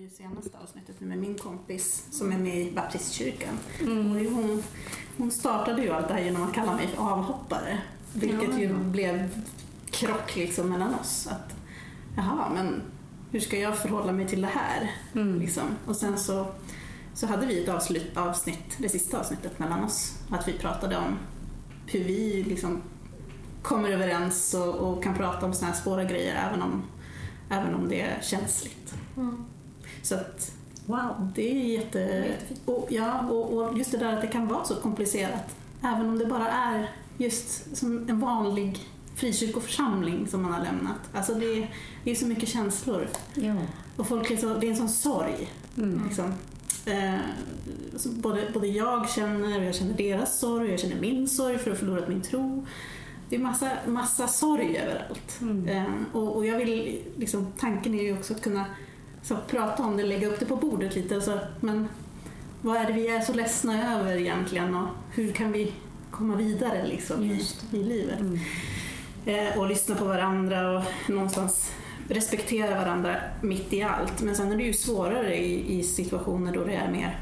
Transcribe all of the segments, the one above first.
ju senaste avsnittet med min kompis som är med i baptistkyrkan. Mm. Och hon, hon startade ju allt det här genom att kalla mig för avhoppare. Vilket ju blev krock liksom mellan oss. Att, Jaha, men hur ska jag förhålla mig till det här? Mm. Liksom. Och sen så, så hade vi ett avslut, avsnitt, det sista avsnittet mellan oss. Att vi pratade om hur vi liksom kommer överens och, och kan prata om såna här svåra grejer även om, även om det är känsligt. Mm. Så att Wow. det är jätte... Och, ja, och, och just det där att det kan vara så komplicerat. Även om det bara är just som en vanlig frikyrkoförsamling som man har lämnat. Alltså det, är- det är så mycket känslor. Ja. Och folk är så, det är en sån sorg. Mm. Liksom. Eh, så både, både jag känner, och jag känner deras sorg, och jag känner min sorg för att ha förlorat min tro. Det är massa, massa sorg överallt. Mm. Eh, och, och jag vill, liksom, tanken är ju också att kunna så, prata om det, lägga upp det på bordet lite. Så, men vad är det vi är så ledsna över egentligen och hur kan vi komma vidare liksom, i, Just i livet? Mm. Eh, och lyssna på varandra och någonstans respektera varandra mitt i allt. Men sen är det ju svårare i, i situationer då det är mer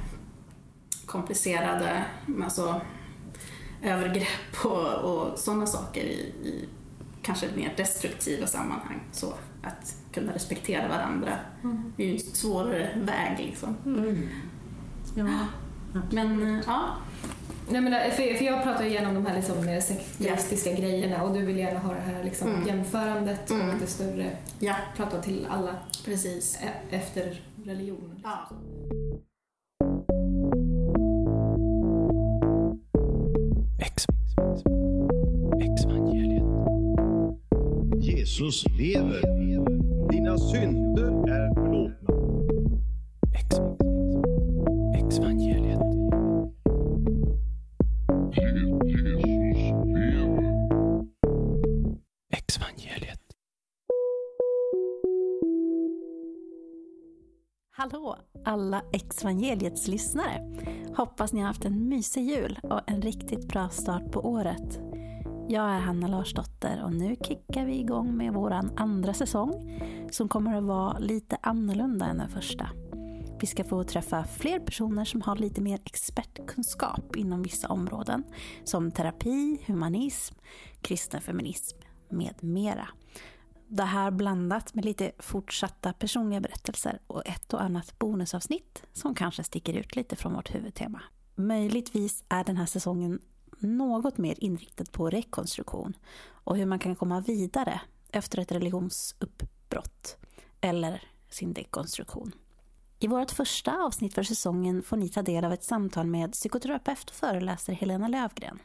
komplicerade alltså, övergrepp och, och sådana saker i, i kanske mer destruktiva sammanhang. Så att kunna respektera varandra Mm. är ju en svårare väg liksom. Mm. Ja. Men eh, ja, Nej, men, eh, för, för jag pratar ju igenom de här liksom, mer sekularistiska grejerna och du vill gärna ha det här liksom, Mm. jämförandet Mm. och det större, ja prata till alla precis. e- efter religionen. Ja. Ex, Jesus lever. Dina synder är förlåtna. Ex, Exvangeliet. Exvangeliet. Hallå alla Exvangeliets lyssnare! Hoppas ni har haft en mysig jul och en riktigt bra start på året. Jag är Hanna Larsdotter och nu kickar vi igång med vår andra säsong som kommer att vara lite annorlunda än den första. Vi ska få träffa fler personer som har lite mer expertkunskap inom vissa områden som terapi, humanism, kristen feminism med mera. Det här blandat med lite fortsatta personliga berättelser och ett och annat bonusavsnitt som kanske sticker ut lite från vårt huvudtema. Möjligtvis är den här säsongen något mer inriktad på rekonstruktion och hur man kan komma vidare efter ett religionsuppbrott eller sin dekonstruktion. I vårt första avsnitt för säsongen får ni ta del av ett samtal med psykoterapeut och föreläsare Helena Lövgren.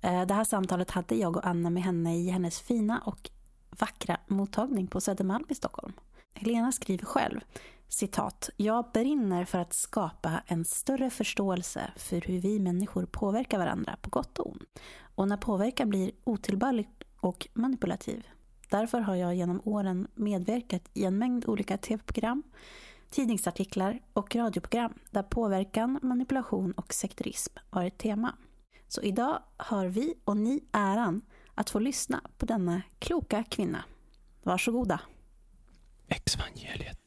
Eh, det här samtalet hade jag och Anna med henne i hennes fina och vackra mottagning på Södermalm i Stockholm. Helena skriver själv, citat, jag brinner för att skapa en större förståelse för hur vi människor påverkar varandra på gott och ont. Och när påverkan blir otillbörlig och manipulativ. Därför har jag genom åren medverkat i en mängd olika tv-program, tidningsartiklar och radioprogram där påverkan, manipulation och sekterism varit tema. Så idag har vi och ni äran att få lyssna på denna kloka kvinna. Varsågoda. Exvangeliet.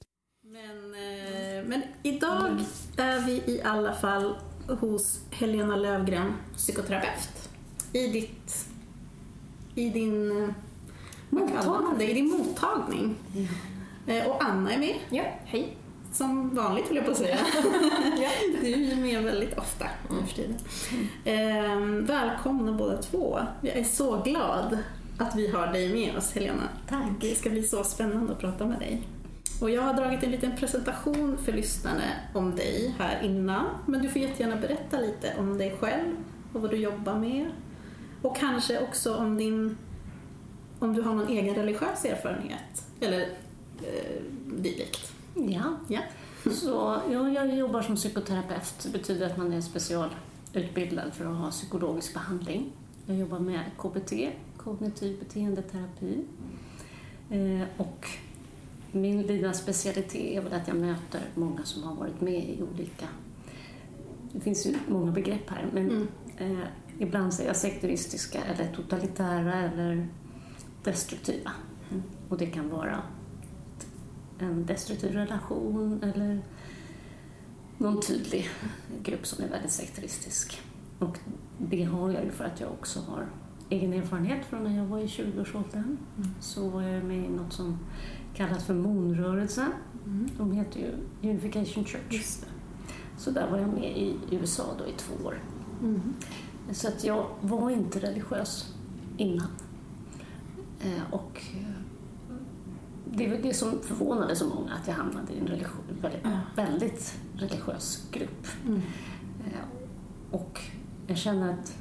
Men, eh, men idag är vi i alla fall hos Helena Lövgren, psykoterapeut. I ditt... I din... eh, det? I din mottagning. Eh, Och Anna är med, Ja, hej. som vanligt höll jag på att säga. Du är ju med väldigt ofta nu för tiden. Eh, Välkomna båda två. Jag är så glad att vi har dig med oss, Helena. Tack. Det ska bli så spännande att prata med dig. Och jag har dragit en liten presentation för lyssnarna om dig här innan. Men du får jättegärna berätta lite om dig själv och vad du jobbar med. Och kanske också om din om du har någon egen religiös erfarenhet eller eh, dylikt. Ja. Ja. Så, ja, jag jobbar som psykoterapeut. Det betyder att man är specialutbildad för att ha psykologisk behandling. Jag jobbar med KBT, kognitiv beteendeterapi. Eh, och min lilla specialitet är väl att jag möter många som har varit med i olika... Det finns ju många begrepp här, men Mm. eh, ibland säger jag sekteristiska eller totalitära eller destruktiva. Och det kan vara en destruktiv relation eller någon tydlig grupp som är väldigt sekteristisk. Och det har jag ju för att jag också har egen erfarenhet från när jag var i 20-årsåldern. Så var jag med i något som kallas för Moonrörelsen. De heter ju Unification Church. Så där var jag med i USA då i två år. Mm. Så att jag var inte religiös innan. Eh, och eh, det var det som förvånade så många, att jag hamnade i en religion, väldigt, Ja. väldigt religiös grupp. Mm. Eh, och jag känner att,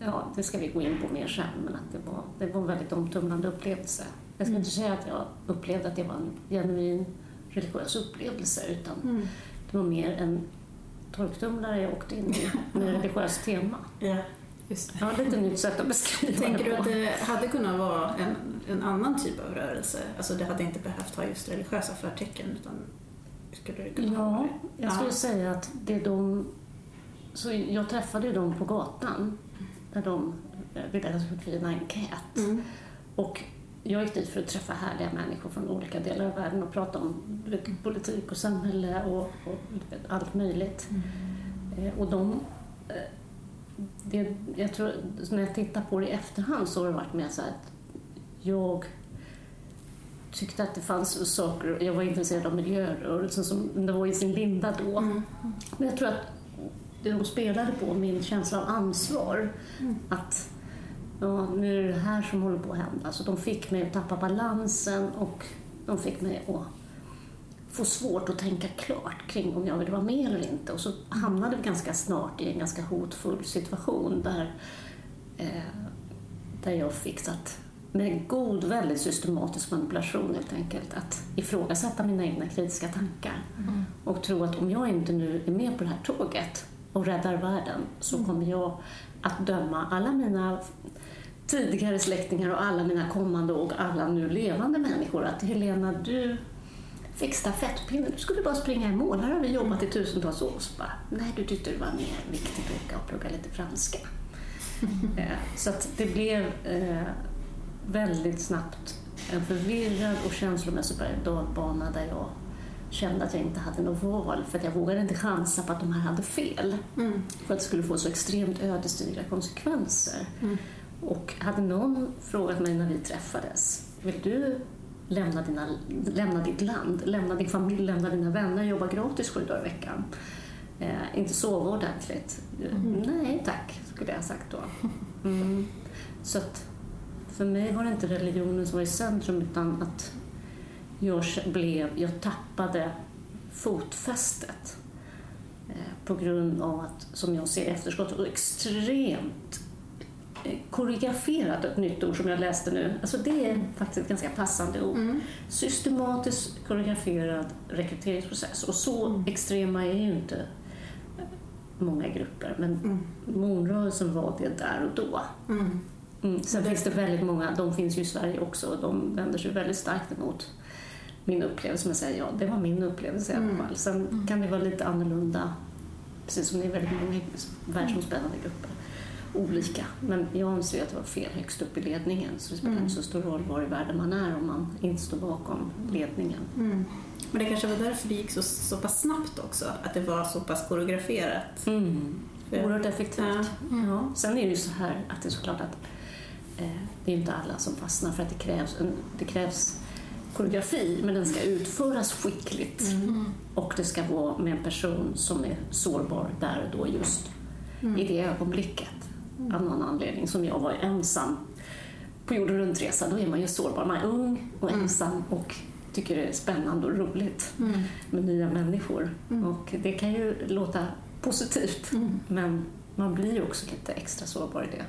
ja, det ska vi gå in på mer sen, men att det var, det var en väldigt omtumlande upplevelse. Jag ska Mm. inte säga att jag upplevde att det var en genuin religiös upplevelse, utan Mm. det var mer en torktumlare jag åkte in i med religiöst tema. Ja, just det. Ja, lite nytt sätt att beskriva Tänker det du på. att det hade kunnat vara en, en annan typ av rörelse? Alltså det hade inte behövt ha just religiösa förtecken utan skulle det kunna Ja, ha jag skulle Ja. säga att det är de... Så jag träffade ju dem på gatan när de ville att jag skulle en enkät. Mm. Och jag gick dit för att träffa härliga människor från olika delar av världen och prata om politik och samhälle och, och allt möjligt. Eh, Och de... eh, Det, jag tror, när jag tittar på det i efterhand så har det varit mer så att jag tyckte att det fanns saker, jag var intresserad av miljörörelsen som det var i sin linda då. Mm. Men jag tror att det de spelade på, min känsla av ansvar, Mm. att ja, nu är det här som håller på att hända. Så de fick mig att tappa balansen och de fick mig att få svårt att tänka klart kring om jag ville vara med eller inte. Och så hamnade vi ganska snart i en ganska hotfull situation där, eh, där jag fick att med god, väldigt systematisk manipulation helt enkelt, att ifrågasätta mina egna kritiska tankar och tro att om jag inte nu är med på det här tåget och räddar världen så kommer jag att döma alla mina tidigare släktingar och alla mina kommande och alla nu levande människor att Helena, du fick stafettpinnen, du skulle bara springa i mål. Här har vi jobbat i tusentals år. Så bara, nej, du tyckte det var mer viktigt att åka och plugga lite franska. Eh, Så att det blev eh, väldigt snabbt en förvirrad och känslomässig dalbana där jag kände att jag inte hade något val för att jag vågade inte chansa på att de här hade fel. Mm. För att det skulle få så extremt ödesdigra konsekvenser. Och hade någon frågat mig när vi träffades, vill du lämna, dina, lämna ditt land, lämna din familj, lämna dina vänner, jobba gratis sju dagar i veckan? Eh, inte sova ordentligt? Nej tack, skulle jag ha sagt då. Mm. Så att för mig var det inte religionen som var i centrum utan att jag blev, jag tappade fotfästet eh, på grund av att, som jag ser efterskott, och extremt koreograferat, ett nytt ord som jag läste nu. Alltså det är faktiskt ett ganska passande ord. Mm. Systematiskt koreograferad rekryteringsprocess. Och så extrema är ju inte många grupper, men Mm. Moonrörelsen var det där och då. Mm. Mm. Sen Det- finns det väldigt många, de finns ju i Sverige också och de vänder sig väldigt starkt emot min upplevelse. Men säger ja, det var min upplevelse i alla Mm. fall. Sen kan det vara lite annorlunda, precis som det är väldigt många världsomspännande grupper. Olika. Men jag anser att det var fel högst upp i ledningen så det spelar Mm. inte så stor roll var i världen man är om man inte står bakom ledningen. Mm. Men det kanske var därför det gick så, så pass snabbt också, att det var så pass koreograferat. Mm. Oerhört effektivt. Ja. Ja. Sen är det ju så här att det är såklart att eh, det är inte alla som fastnar för att det krävs, en, det krävs koreografi men den ska utföras skickligt och det ska vara med en person som är sårbar där och då just i det ögonblicket av någon anledning som jag var ensam på jorden runt-resa. Då är man ju sårbar. Man är ung och ensam och tycker det är spännande och roligt med nya människor. Och det kan ju låta positivt men man blir ju också lite extra sårbar i det.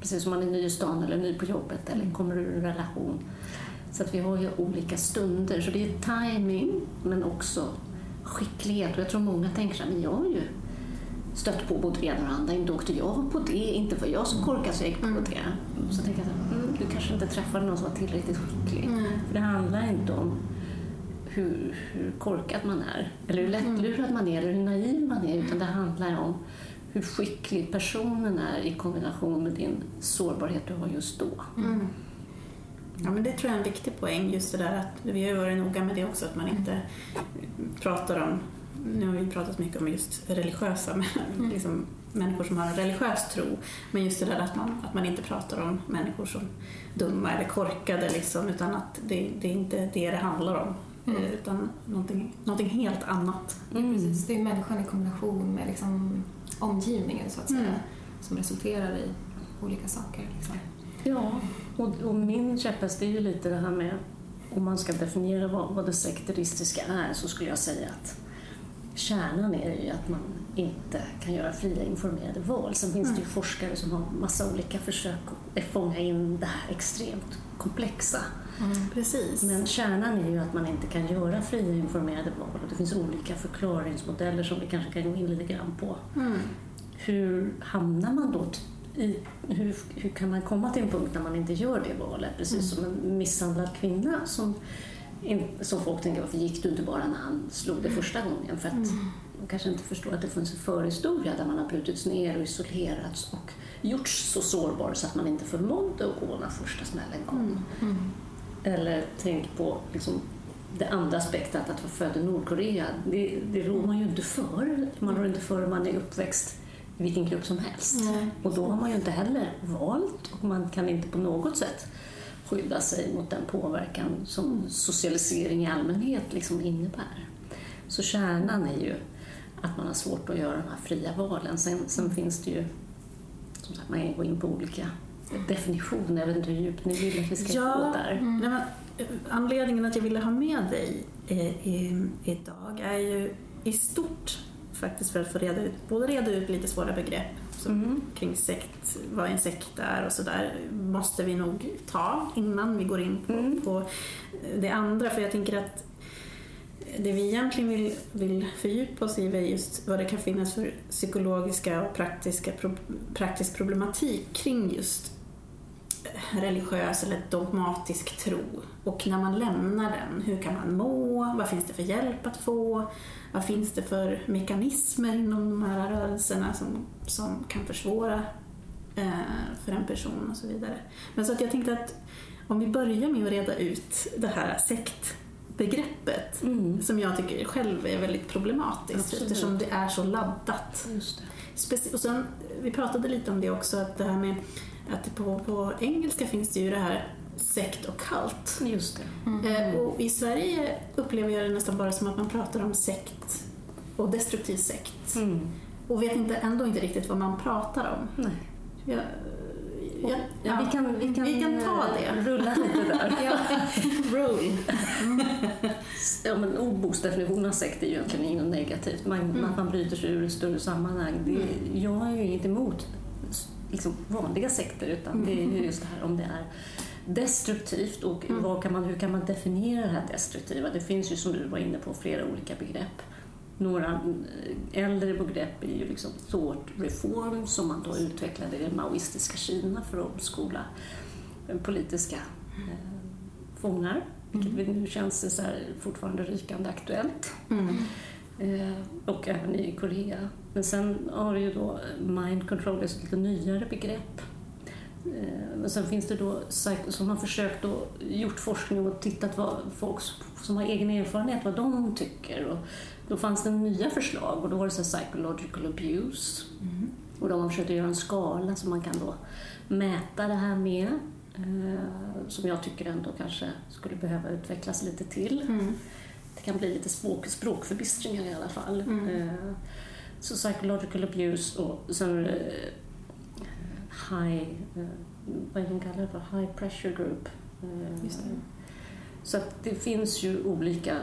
Precis som man är ny i stan eller ny på jobbet eller kommer ur en relation. Så att vi har ju olika stunder. Så det är timing men också skicklighet. Och jag tror många tänker men jag har ju stött på både det ena och det andra. Inte åkte jag på det, inte var jag så korkad så jag gick på det. Så tänker jag här, mm, du kanske inte träffade någon som var tillräckligt skicklig. För det handlar inte om hur, hur korkad man är, eller hur lättlurad man är, eller hur naiv man är, utan det handlar om hur skicklig personen är i kombination med din sårbarhet du har just då. Ja, men det tror jag är en viktig poäng, just det där att vi har ju varit noga med det också, att man inte pratar om, nu har vi pratat mycket om just religiösa, men liksom människor som har en religiös tro, men just det där att man, att man inte pratar om människor som dumma eller korkade, liksom, utan att det, det är inte det det handlar om, Mm. eh, utan någonting, någonting helt annat. Precis, det är människan i kombination med liksom omgivningen så att säga Mm. som resulterar i olika saker. Liksom. Ja, och, och min käpphäst är ju lite det här med om man ska definiera vad, vad det sekteristiska är så skulle jag säga att kärnan är ju att man inte kan göra fria informerade val. Sen finns det ju forskare som har massa olika försök att fånga in det här extremt komplexa. Precis. Men kärnan är ju att man inte kan göra fria informerade val och det finns olika förklaringsmodeller som vi kanske kan gå in lite grann på. Mm. Hur hamnar man då i, hur, hur kan man komma till en punkt när man inte gör det valet? Precis som en misshandlad kvinna som, som folk tänker, varför gick du inte bara när han slog dig första gången? För att de kanske inte förstår att det finns en förhistoria där man har brutits ner och isolerats och gjorts så sårbar så att man inte förmådde att gå när första smällen kom. Eller tänk på liksom, det andra aspektet, att vara född i Nordkorea. Det, det rår man ju inte för. Man rår inte för om man är uppväxt i vilken grupp som helst. Och då har man ju inte heller valt och man kan inte på något sätt skydda sig mot den påverkan som socialisering i allmänhet liksom innebär. Så kärnan är ju att man har svårt att göra de här fria valen. Sen, sen finns det ju, som sagt, man kan gå in på olika definitioner. Jag vet inte hur djupt ni vill att vi ska Ja. gå där. Nej, men, eh, anledningen att jag ville ha med dig eh, i, idag är ju i stort faktiskt för att få reda ut, både reda ut lite svåra begrepp som, Mm. kring sekt, vad en sekt är och sådär måste vi nog ta innan vi går in på, Mm. på det andra. För jag tänker att det vi egentligen vill, vill fördjupa oss i är just vad det kan finnas för psykologiska och praktiska pro, praktisk problematik kring just religiös eller dogmatisk tro. Och när man lämnar den, hur kan man må? Vad finns det för hjälp att få? Vad finns det för mekanismer inom de här rörelserna som, som kan försvåra eh, för en person och så vidare. Men så att jag tänkte att om vi börjar med att reda ut det här sektbegreppet Mm. som jag tycker själv är väldigt problematiskt Absolut. eftersom det är så laddat. Just det. Speci- och sen, vi pratade lite om det också, att det här med att på, på engelska finns det ju det här sekt och kult. Just det. Eh, och i Sverige upplever jag det nästan bara som att man pratar om sekt och destruktiv sekt. Mm. Och vet inte, ändå inte riktigt vad man pratar om. Nej. Jag, jag, Ja, vi, kan, vi, kan, vi kan ta eh, det. rulla lite där. Roll. Ja, men ordboksdefinitionen av sekt är ju egentligen inget negativt. Man, Mm. man, man bryter sig ur ett större sammanhang. Det, jag har ju inget emot liksom, vanliga sekter utan det är Mm. ju just det här om det är destruktivt och vad kan man, hur kan man definiera det här destruktiva? Det finns ju som du var inne på flera olika begrepp. Några eh, äldre begrepp är ju liksom thought reform som man då utvecklade i det maoistiska Kina för att skola eh, politiska eh, fångar. Vilket vi nu känns det så här fortfarande rykande aktuellt. Mm. Eh, och även i Korea. Men sen har du ju då mind control, ett lite nyare begrepp. Eh, Men sen finns det då som har försökt och gjort forskning och tittat vad folk som har egen erfarenhet, vad de tycker. Och då fanns det nya förslag och då var det så psychological abuse. Och de har försökt göra en skala som man kan då mäta det här med. Eh, som jag tycker ändå kanske skulle behöva utvecklas lite till. Mm. Det kan bli lite språk, språkförbistringar i alla fall. Mm. Så psychological abuse och sen eh, high, eh, vad är de kallar det för? High pressure group. Eh, Just det. Så det finns ju olika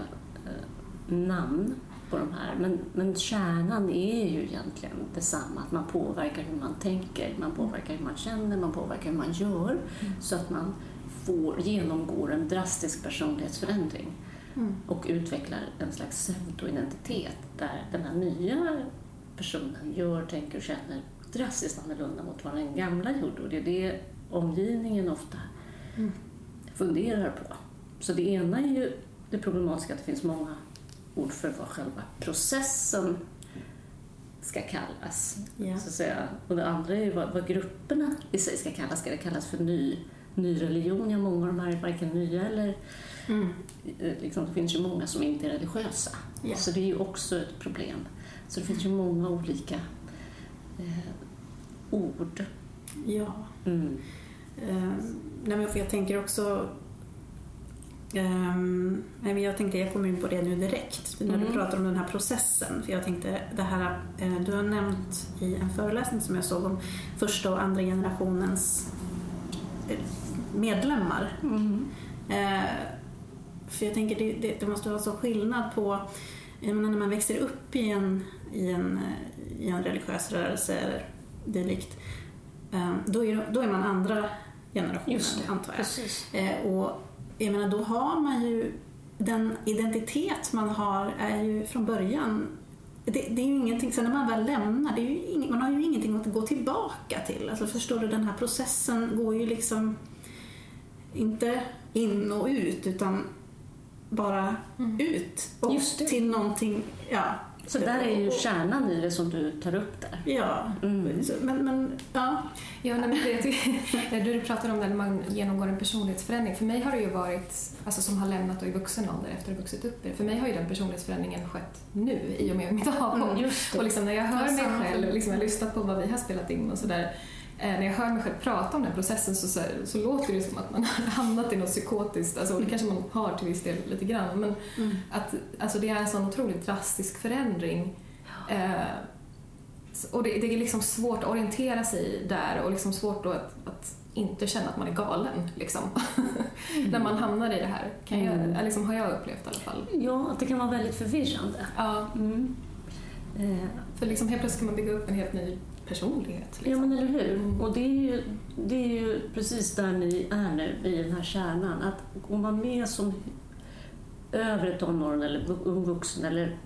namn på de här. Men, men kärnan är ju egentligen detsamma. Att man påverkar hur man tänker, man påverkar hur man känner, man påverkar hur man gör. Så att man får, genomgår en drastisk personlighetsförändring Mm. och utvecklar en slags pseudoidentitet där den här nya personen gör, tänker och känner drastiskt annorlunda mot vad den gamla gjorde. Och det är det omgivningen ofta Mm. funderar på. Så det ena är ju det problematiska att det finns många ord för vad själva processen ska kallas. Ja. Så att säga. Och det andra är ju vad, vad grupperna i sig ska kallas. Ska det kallas för ny ny religion. Ja, många av de här är varken nya eller... Mm. eh, Liksom, det finns ju många som inte är religiösa. Ja. Så det är ju också ett problem. Så det finns ju många olika eh, ord. Ja. Mm. Ehm, nej, men jag tänker också... nej, men jag tänkte jag kommer in på det nu direkt när du Mm. pratar om den här processen. För jag tänkte det här, eh, du har nämnt i en föreläsning som jag såg om första och andra generationens eh, medlemmar. Mm. Eh, för jag tänker det, det, det måste vara så skillnad på jag menar, när man växer upp i en, i en, eh, i en religiös rörelse eller dylikt. Eh, då, är, då är man andra generationen antar jag. precis. Eh, och jag menar, då har man ju den identitet man har är ju från början det, det är ju ingenting, sen när man väl lämnar, det är ju ing, man har ju ingenting att gå tillbaka till. Alltså förstår du, den här processen går ju liksom inte in och ut utan bara ut och till någonting, ja. Så där är ju kärnan i det som du tar upp där. Ja, Mm. Men, men ja. Ja, nej, men tycker, du pratar om det när man genomgår en personlighetsförändring. För mig har det ju varit, alltså som har lämnat och i vuxen ålder efter att ha vuxit upp. För mig har ju den personlighetsförändringen skett nu i och med mitt avhopp. Mm, just det. Och liksom när jag hör mig själv, liksom jag har lyssnat på vad vi har spelat in och sådär. Eh, när jag hör mig själv prata om den processen så, så, så låter det som att man har hamnat i något psykotiskt. Alltså, och det kanske man har till viss del lite grann. Men Mm. att alltså, det är en sån otroligt drastisk förändring. Eh, och det, det är liksom svårt att orientera sig där och liksom svårt att, att inte känna att man är galen. Liksom. När man hamnar i det här, kan jag, Mm. liksom, har jag upplevt i alla fall. Ja, att det kan vara väldigt förvirrande. Ja, Mm. Eh, för liksom helt plötsligt kan man bygga upp en helt ny personlighet. Ja, Liksom. men eller hur? Mm. Och det är, ju, det är ju precis där ni är nu, i den här kärnan. Att man med som övre tonåren eller ung vuxen eller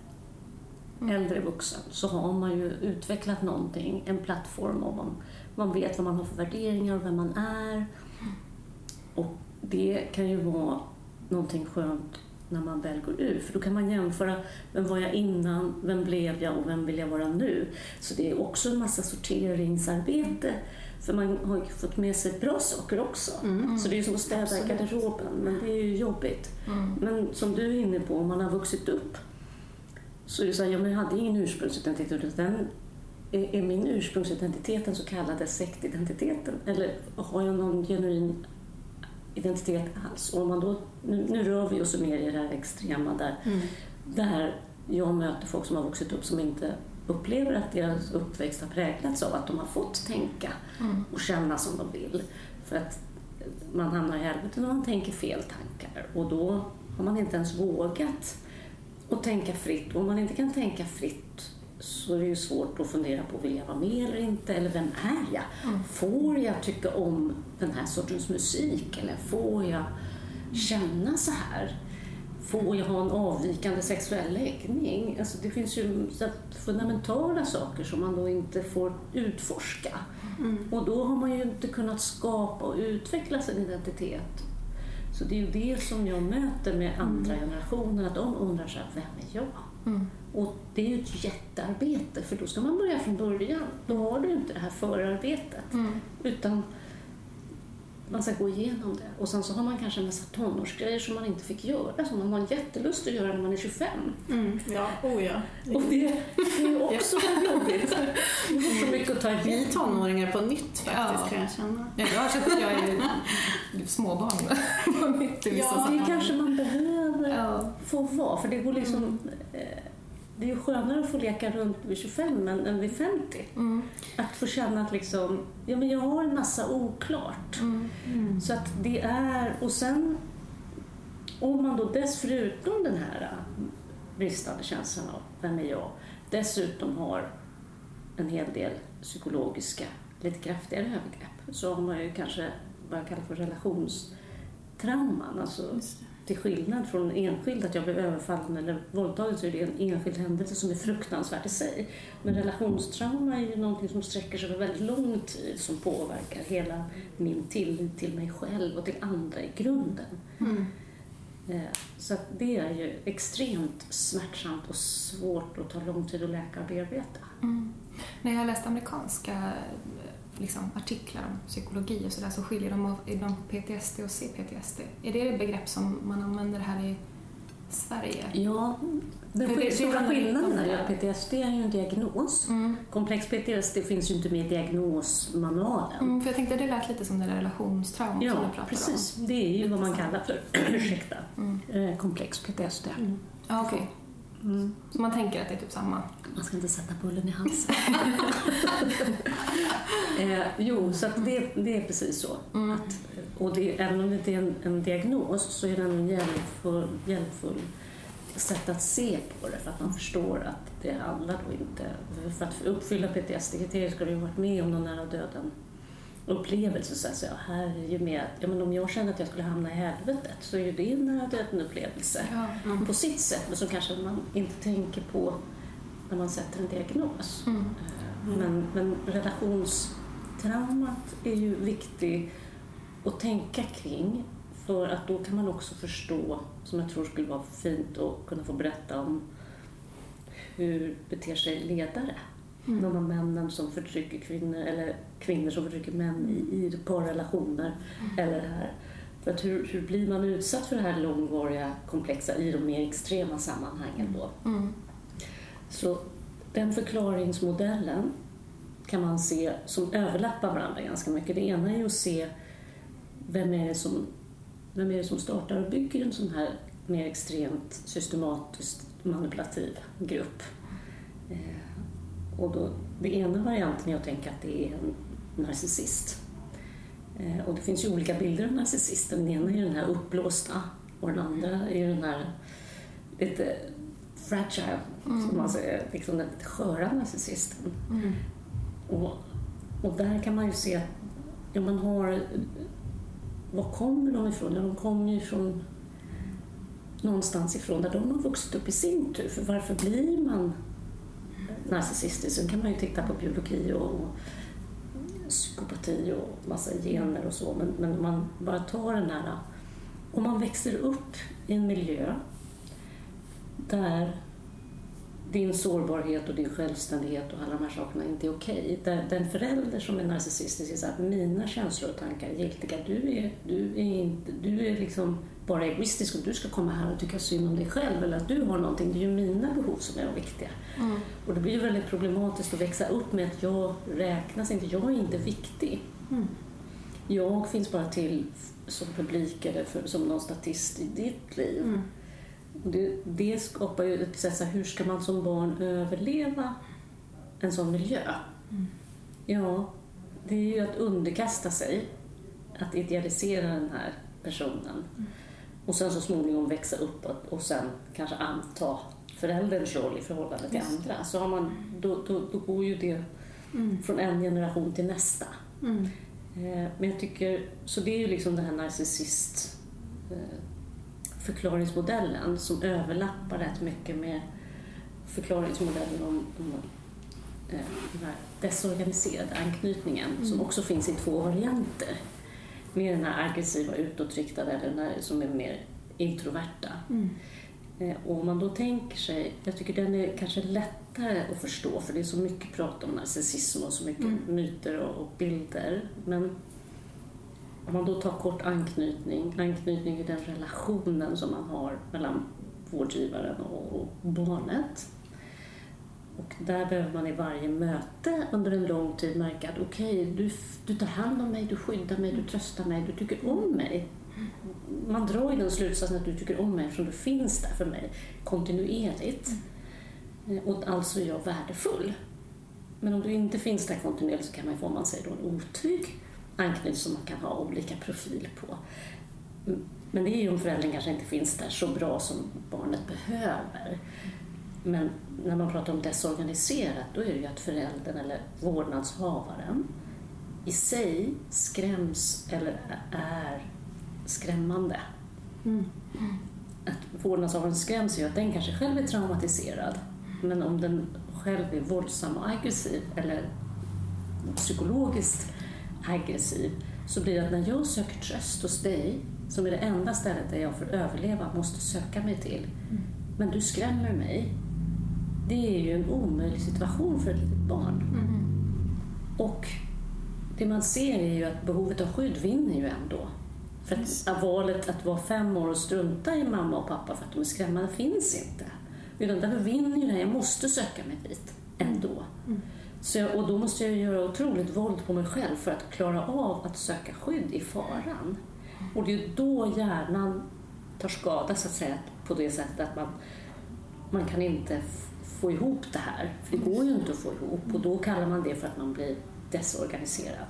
Mm. äldre vuxen så har man ju utvecklat någonting, en plattform och man, man vet vad man har för värderingar och vem man är. Och det kan ju vara någonting skönt när man väl går ur, för då kan man jämföra vem var jag innan, vem blev jag och vem vill jag vara nu? Så det är också en massa sorteringsarbete, för man har ju fått med sig bra saker också. Mm. Så det är ju som att städa i Absolut. garderoben, men det är ju jobbigt. Mm. Men som du är inne på, om man har vuxit upp så är det så här, ja, men jag hade ingen ursprungsidentitet. utan är min ursprungsidentitet den så kallade sektidentiteten? Eller har jag någon genuin identitet alls? Och man då, nu, nu rör vi oss mer i det här extrema där, Mm. där jag möter folk som har vuxit upp som inte upplever att deras uppväxt har präglats av att de har fått tänka Mm. och känna som de vill. För att man hamnar i helvetet när man tänker fel tankar och då har man inte ens vågat att tänka fritt. Och om man inte kan tänka fritt så är det ju svårt att fundera på vill jag vara med eller inte, eller vem är jag? Mm. Får jag tycka om den här sortens musik eller får jag känna så här? Får jag ha en avvikande sexuell läggning? Alltså det finns ju fundamentala saker som man då inte får utforska. Mm. Och då har man ju inte kunnat skapa och utveckla sin identitet. Så det är ju det som jag möter med andra generationer, att de undrar så här, vem är jag? Mm. Och det är ju ett jättearbete, för då ska man börja från början. Då har du inte det här förarbetet, Mm. utan man ska gå igenom det. Och sen så har man kanske en massa tonårsgrejer som man inte fick göra, som man har jättelust att göra när man är 25. Mm. Ja, oh ja. Och det, det är också jobbigt. Jag har så mycket att ta Vi tonåringar på nytt faktiskt Ja. kan jag känna. Ja, jag känt att jag är småbarn på mitt i vissa Ja, Det sammanhang. kanske man behöver Ja. få vara, för det går liksom... eh, Det är ju skönare att få leka runt vid 25 än, än vid 50. Mm. Att få känna att liksom, ja men jag har en massa oklart. Mm. Så att det är, och sen om man då dessförutom den här bristande känslan av vem är jag, dessutom har en hel del psykologiska, lite kraftigare övergrepp, så har man ju kanske vad jag kallar för relationstrauman. Alltså, till skillnad från en enskild, att jag blev överfallen eller våldtagen, så är det en enskild händelse som är fruktansvärd i sig. Men relationstrauma är ju någonting som sträcker sig över väldigt lång tid, som påverkar hela min tillit till mig själv och till andra i grunden. Mm. Eh, Så att det är ju extremt smärtsamt och svårt och tar lång tid att läka och bearbeta. Mm. När jag läste amerikanska liksom, artiklar om psykologi och sådär så skiljer de av inom PTSD och CPTSD. Är det begrepp som man använder här i Sverige? Ja, den det- det stora skillnaden om det är att PTSD är ju en diagnos. Mm. Komplex PTSD finns ju inte med i diagnosmanualen. Mm, för jag tänkte det lät lite som det där relationstrauma som du Ja, pratade precis. Det är ju vad man kallar för ursäkta, eh, komplex PTSD. om. Ja, okej. Mm. Så man tänker att det är typ samma? Man ska inte sätta bullen i halsen. eh, jo, så att det, det är precis så. Mm. Att, och det, även om det inte är en, en diagnos så är det en hjälpfull, hjälpfull sätt att se på det för att man förstår att det handlar då inte... För att uppfylla PTSD-kriterier ska du ju varit med om någon nära döden upplevelse så att säga. Här är ju med att ja, men om jag känner att jag skulle hamna i helvetet så är ju det en nära döden upplevelse Ja. på sitt sätt men som kanske man inte tänker på när man sätter en diagnos. Mm. Eh, Men, men relationstraumat är ju viktigt att tänka kring för att då kan man också förstå, som jag tror skulle vara fint att kunna få berätta om hur beter sig ledare? Mm. De här männen som förtrycker kvinnor eller kvinnor som förtrycker män i, i parrelationer. Eller det här. För att hur, hur blir man utsatt för det här långvariga, komplexa i de mer extrema sammanhangen då? Mm. Så den förklaringsmodellen kan man se som överlappar varandra ganska mycket. Det ena är ju att se vem är det som, vem är det som startar och bygger en sån här mer extremt systematiskt manipulativ grupp. Eh, och då, det ena varianten är att tänka att det är en narcissist. Eh, och det finns ju olika bilder av narcissisten. Den ena är den här uppblåsta och den andra är den här lite fragile, som man säger, liksom den lite sköra narcissisten. Mm. Och, och där kan man ju se att ja, man har... Var kommer de ifrån? Ja, de kommer ju ifrån någonstans ifrån där de har vuxit upp i sin tur. För varför blir man narcissistisk? Sen kan man ju titta på biologi och, och psykopati och massa gener och så. Men, men om man bara tar den här... Om man växer upp i en miljö där din sårbarhet och din självständighet och alla de här sakerna inte är okej. Där Den förälder som är narcissistisk säger här, mina känslor och tankar är giltiga. Du är, du är, inte, du är liksom bara egoistisk och du ska komma här och tycka synd om dig själv eller att du har någonting. Det är ju mina behov som är de viktiga. Mm. Och det blir ju väldigt problematiskt att växa upp med att jag räknas inte, jag är inte viktig. Mm. Jag finns bara till som publik eller för, som någon statist i ditt liv. Mm. Det, det skapar ju ett sätt så här, hur ska man som barn överleva en sån miljö? Mm. Ja, det är ju att underkasta sig, att idealisera den här personen och sen så småningom växa upp och, sen kanske anta förälderns roll i förhållande till Just andra. Så har man, då, då, då går ju det Mm. från en generation till nästa. Mm. Eh, Men jag tycker, så det är ju liksom den här narcissist eh, förklaringsmodellen som överlappar rätt mycket med förklaringsmodellen om, om eh, den här desorganiserade anknytningen som också finns i två varianter. Med den här aggressiva utåtriktade eller den här som är mer introverta. Mm. Eh, Och om man då tänker sig, jag tycker den är kanske lättare att förstå för det är så mycket prat om narcissism och så mycket Mm. myter och, och bilder. Men om man då tar kort anknytning, anknytning i den relationen som man har mellan vårdgivaren och, barnet. Och där behöver man i varje möte under en lång tid märka att okej, du, du tar hand om mig, du skyddar mig, du tröstar mig, du tycker om mig. Man drar ju den slutsatsen att du tycker om mig eftersom du finns där för mig kontinuerligt. Eh, och alltså är jag värdefull. Men om du inte finns där kontinuerligt så kan man få, om man säger då, en otrygg anknytning som man kan ha olika profil på. Men det är ju om föräldern kanske inte finns där så bra som barnet behöver. Men när man pratar om desorganiserat då är det ju att föräldern eller vårdnadshavaren i sig skräms eller är skrämmande. Mm. Att vårdnadshavaren skräms ju att den kanske själv är traumatiserad. Men om den själv är våldsam och aggressiv eller psykologiskt aggressiv så blir det att när jag söker tröst hos dig, som är det enda stället där jag att överleva måste söka mig till, men du skrämmer mig. Det är ju en omöjlig situation för ett litet barn. Mm. Och det man ser är ju att behovet av skydd vinner ju ändå. För att valet att vara fem år och strunta i mamma och pappa för att de är skrämmande finns inte. Utan därför vinner ju det här, jag måste söka mig dit ändå. Så och då måste jag göra otroligt våld på mig själv för att klara av att söka skydd i faran. Och det är då hjärnan tar skada så att säga på det sättet att man, man kan inte få ihop det här. För det går ju inte att få ihop och då kallar man det för att man blir desorganiserad.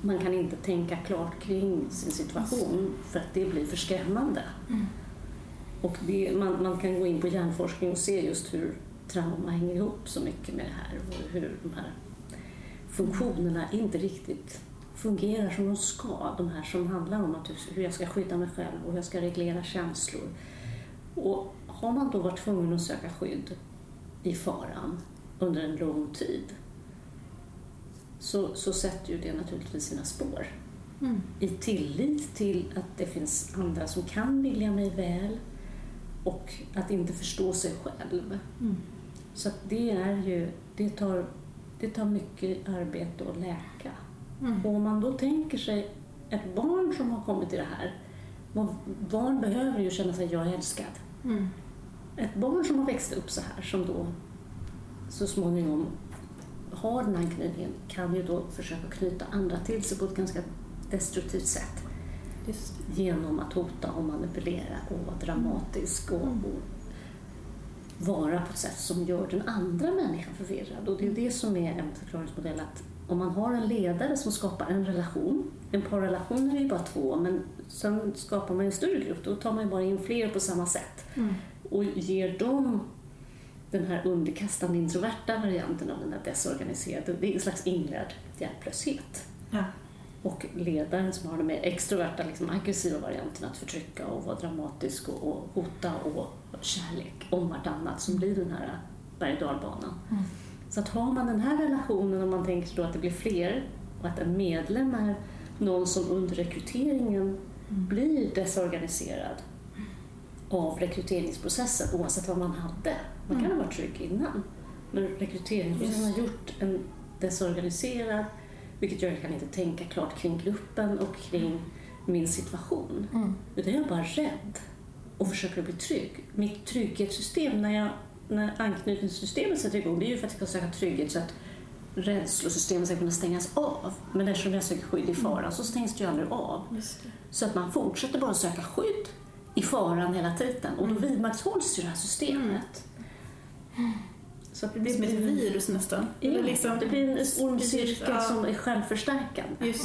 Man kan inte tänka klart kring sin situation för att det blir för skrämmande. Och det, man, man kan gå in på hjärnforskning och se just hur trauma hänger ihop så mycket med det här och hur de här funktionerna inte riktigt fungerar som de ska. De här som handlar om att hur jag ska skydda mig själv och hur jag ska reglera känslor. Och har man då varit tvungen att söka skydd i faran under en lång tid så, så sätter ju det naturligtvis sina spår. I tillit till att det finns andra som kan vilja mig väl och att inte förstå sig själv. Så det är ju, det tar, det tar mycket arbete att läka. Och om man då tänker sig ett barn som har kommit till det här, barn behöver ju känna sig jag är älskad. Ett barn som har växt upp så här, som då så småningom har den anknytningen, kan ju då försöka knyta andra till sig på ett ganska destruktivt sätt. Genom att hota och manipulera och vara dramatisk och, och vara på ett sätt som gör den andra människan förvirrad. Och det är det som är en förklaringsmodell att om man har en ledare som skapar en relation, en parrelation är ju bara två, men sen skapar man en större grupp, då tar man ju bara in fler på samma sätt och ger dem den här underkastande introverta varianten av den där desorganiserade, det är en slags inlärd hjälplöshet. Ja. Och ledaren som har den mer extroverta, liksom aggressiva varianten att förtrycka och vara dramatisk och, och hota och kärlek om vartannat som blir den här berg och dalbanan. Så att har man den här relationen och man tänker då att det blir fler och att en medlem är någon som under rekryteringen blir desorganiserad av rekryteringsprocessen oavsett vad man hade. Man kan ha varit trygg innan. Men rekryteringsprocessen har gjort en desorganiserad vilket gör att jag kan inte tänka klart kring gruppen och kring min situation. Utan jag är bara rädd och försöker bli trygg. Mitt trygghetssystem, när, jag, när anknytningssystemet sätter igång, det är ju för att jag ska söka trygghet så att rädslosystemet ska kunna stängas av. Men eftersom jag söker skydd i faran så stängs det ju aldrig av. Så att man fortsätter bara söka skydd i faran hela tiden och då vidmakthålls ju det här systemet. Så att Det blir som ett virus nästan. Ja, Eller liksom- det blir en ond cirkel Ja. som är självförstärkande. Just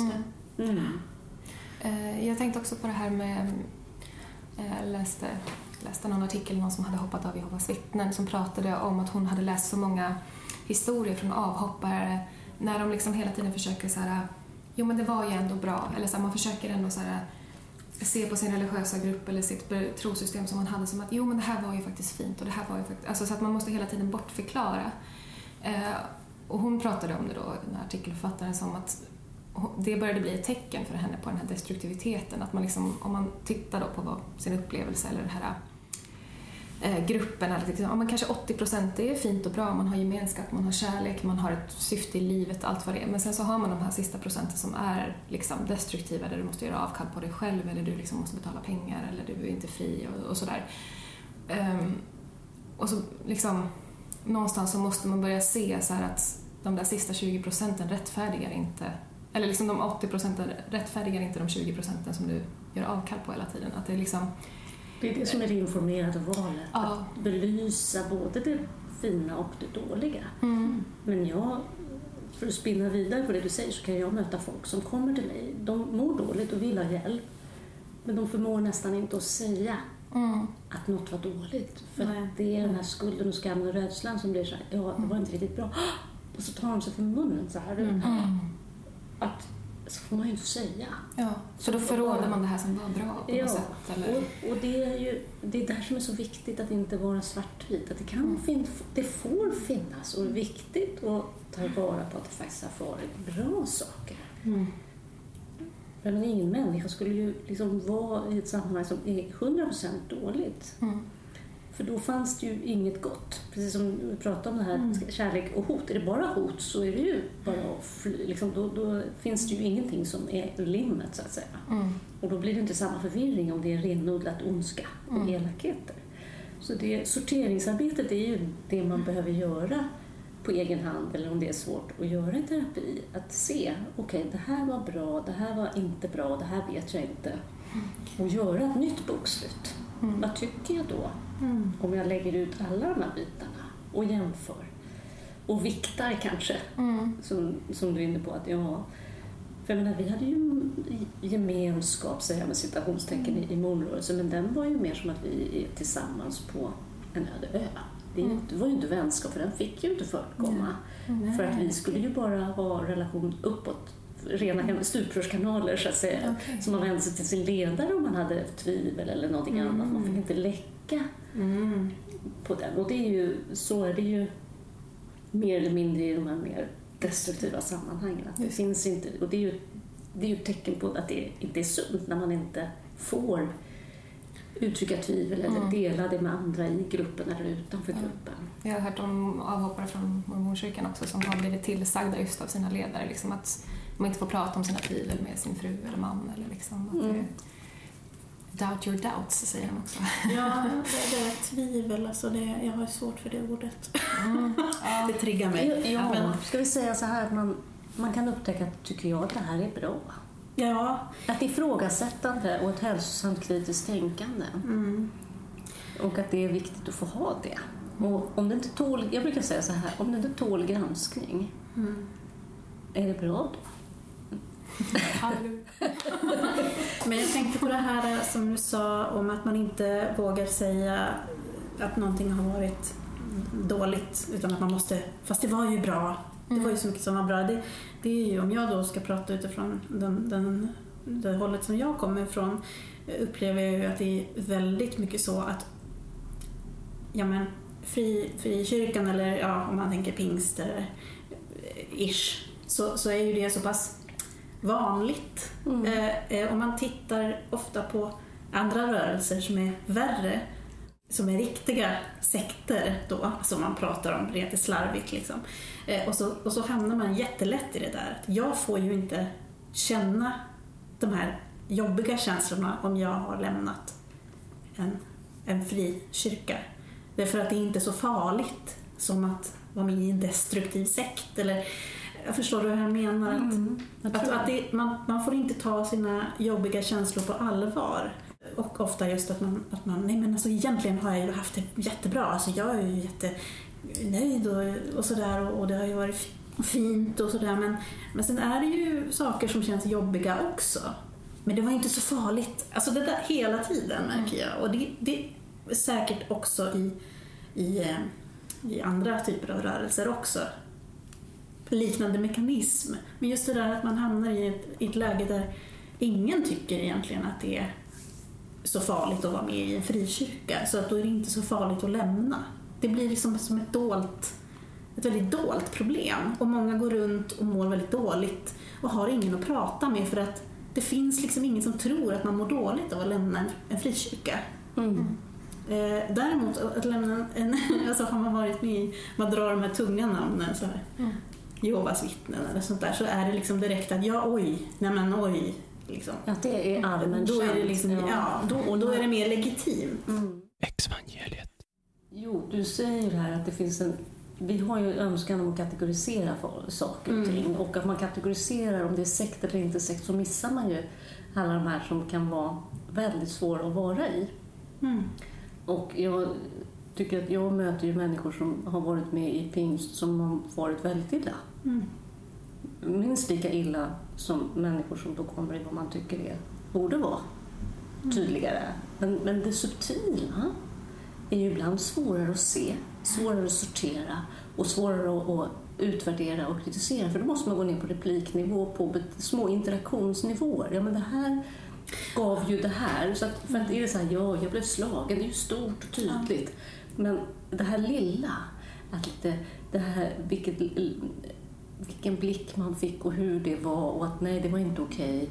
det. Mm. Eh, Jag tänkte också på det här med... eh, Jag läste, läste någon artikel, någon som hade hoppat av Jehovas vittnen som pratade om att hon hade läst så många historier från avhoppare när de liksom hela tiden försöker så här, jo men det var ju ändå bra, eller så här, man försöker ändå så här, se på sin religiösa grupp eller sitt trosystem som man hade som att jo men det här var ju faktiskt fint och det här var ju faktiskt, alltså så att man måste hela tiden bortförklara. Eh, och hon pratade om det då, den här artikelförfattaren, som att det började bli ett tecken för henne på den här destruktiviteten. Att man liksom, om man tittar då på vad, sin upplevelse eller det här Eh, gruppen, eller liksom, ja, men kanske 80 procent det är fint och bra, man har gemenskap, man har kärlek, man har ett syfte i livet, allt vad det är. Men sen så har man de här sista procenten som är liksom destruktiva, där du måste göra avkall på dig själv eller du liksom måste betala pengar eller du är inte fri och, och sådär. Um, och så liksom, någonstans så måste man börja se så här att de där sista 20 procenten rättfärdigar inte, eller liksom de 80 procenten rättfärdigar inte de 20 procenten som du gör avkall på hela tiden. Att det är liksom, det är det som är det informerade valet. Ja. Att belysa både det fina och det dåliga. mm, Men jag, för att spinna vidare på det du säger så kan jag möta folk som kommer till mig. De mår dåligt och vill ha hjälp. Men de förmår nästan inte att säga mm, att något var dåligt. För Nej. det är den här skulden och skammen och rädslan som blir så här, ja, det var inte riktigt bra. Och så tar de sig för munnen så här. mm. Att, så får man ju inte säga. Ja, för då förråder man det här som var bra på Ja, något sätt. Eller? och, och det är ju det är där som är så viktigt att inte vara svartvit. Att det, kan fin, det får finnas och det är viktigt att ta vara på att det faktiskt har varit bra saker. Mm. För men ingen människa skulle ju liksom vara i ett sammanhang som är 100% dåligt. Mm. För då fanns det ju inget gott. precis som vi pratade om det här kärlek och hot. Är det bara hot så är det ju bara att fly. Liksom, då, då finns det ju ingenting som är limmet så att säga. Och då blir det inte samma förvirring om det är renodlat ondska och elakheter. Så det, sorteringsarbetet är ju det man behöver göra på egen hand eller om det är svårt att göra i terapi. Att se, okej det här var bra, det här var inte bra, det här vet jag inte. Och göra ett nytt bokslut. Vad tycker jag då? Om jag lägger ut alla de här bitarna och jämför. Och viktar kanske, som, som du är inne på. att ja, för jag menar, vi hade ju gemenskap, säger jag med citationstecken, i, i månrörelsen, men den var ju mer som att vi är tillsammans på en öde ö. Det, inte- det var ju inte vänskap, för den fick ju inte förekomma. För att vi skulle ju bara ha relation uppåt, rena stuprörskanaler så att säga. Okej. Så man vände sig till sin ledare om man hade tvivel eller någonting annat. Man fick inte läcka på den. Och det är ju, så är det ju mer eller mindre i de här mer destruktiva sammanhangen. Att det finns inte, och det är ju, det är ju ett tecken på att det inte är sunt när man inte får uttrycka tvivel eller dela det med andra i gruppen eller utanför gruppen. Jag har hört om avhoppare från mormonkyrkan också som har blivit tillsagda just av sina ledare liksom att de inte får prata om sina tvivel med sin fru eller man. Eller liksom, att det, doubt your doubts, säger de också. Ja, det, det är tvivel. Alltså det, jag har svårt för det ordet. Det triggar mig. Ja, Men, ska vi säga så här att man, man kan upptäcka, tycker jag, att det här är bra. ja, Ett ifrågasättande och ett hälsosamt kritiskt tänkande. Och att det är viktigt att få ha det. Och om det inte tål, jag brukar säga så här, om det inte tål granskning, är det bra då? Men jag tänkte på det här som du sa om att man inte vågar säga att någonting har varit dåligt utan att man måste, fast det var ju bra. Det var ju så mycket som var bra. Det, det är ju, om jag då ska prata utifrån den, den, det hållet som jag kommer ifrån upplever jag ju att det är väldigt mycket så att ja men, fri, frikyrkan eller ja, om man tänker pingst eller ish så, så är ju det så pass vanligt. Eh, eh, om man tittar ofta på andra rörelser som är värre, som är riktiga sekter då, som man pratar om rent slarvigt liksom. Eh, och, så, och så hamnar man jättelätt i det där jag får ju inte känna de här jobbiga känslorna om jag har lämnat en, en fri kyrka. Därför att det är inte så farligt som att vara med i en destruktiv sekt. Eller, jag förstår vad jag menar? Att, att, att det, man, man får inte ta sina jobbiga känslor på allvar. Och ofta just att man, att man nej men alltså egentligen har jag ju haft det jättebra. Alltså jag är ju jättenöjd och, och sådär och, och det har ju varit fi- fint och sådär. Men, men sen är det ju saker som känns jobbiga också. Men det var inte så farligt. Alltså det där hela tiden märker jag. Och det, det är säkert också i, i, eh, i andra typer av rörelser också. Liknande mekanism. Men just det där att man hamnar i ett, i ett läge där ingen tycker egentligen att det är så farligt att vara med i en frikyrka. Så att då är det inte så farligt att lämna. Det blir liksom som ett dolt ett väldigt dolt problem och många går runt och mår väldigt dåligt och har ingen att prata med för att det finns liksom ingen som tror att man mår dåligt av att lämna en, frikyrka. Eh, däremot att lämna en, alltså har man varit med i, man drar de här tunga namnen så här, Jehovas vittnen eller sånt där så är det liksom direkt att ja oj, nej men oj. Liksom. Att det är allmänt Då är det liksom, ja, då, och då är det mer legitimt. Exvangeliet. Jo, du säger ju här att det finns en... Vi har ju önskan om att kategorisera för- saker och ting. Och att man kategoriserar om det är sekt eller inte sekt så missar man ju alla de här som kan vara väldigt svåra att vara i. Mm. Och jag tycker att jag möter ju människor som har varit med i pingst som har varit väldigt illa. Mm. Minst lika illa som människor som då kommer i vad man tycker är, borde vara tydligare. Men, men det subtila är ju ibland svårare att se, svårare att sortera och svårare att, att utvärdera och kritisera. För då måste man gå ner på repliknivå, på små interaktionsnivåer. Ja, men det här gav ju det här. Så att, för att är det så här, ja, jag blev slagen, det är ju stort och tydligt. Men det här lilla, att lite, det här, vilket, vilken blick man fick och hur det var och att nej, det var inte okej.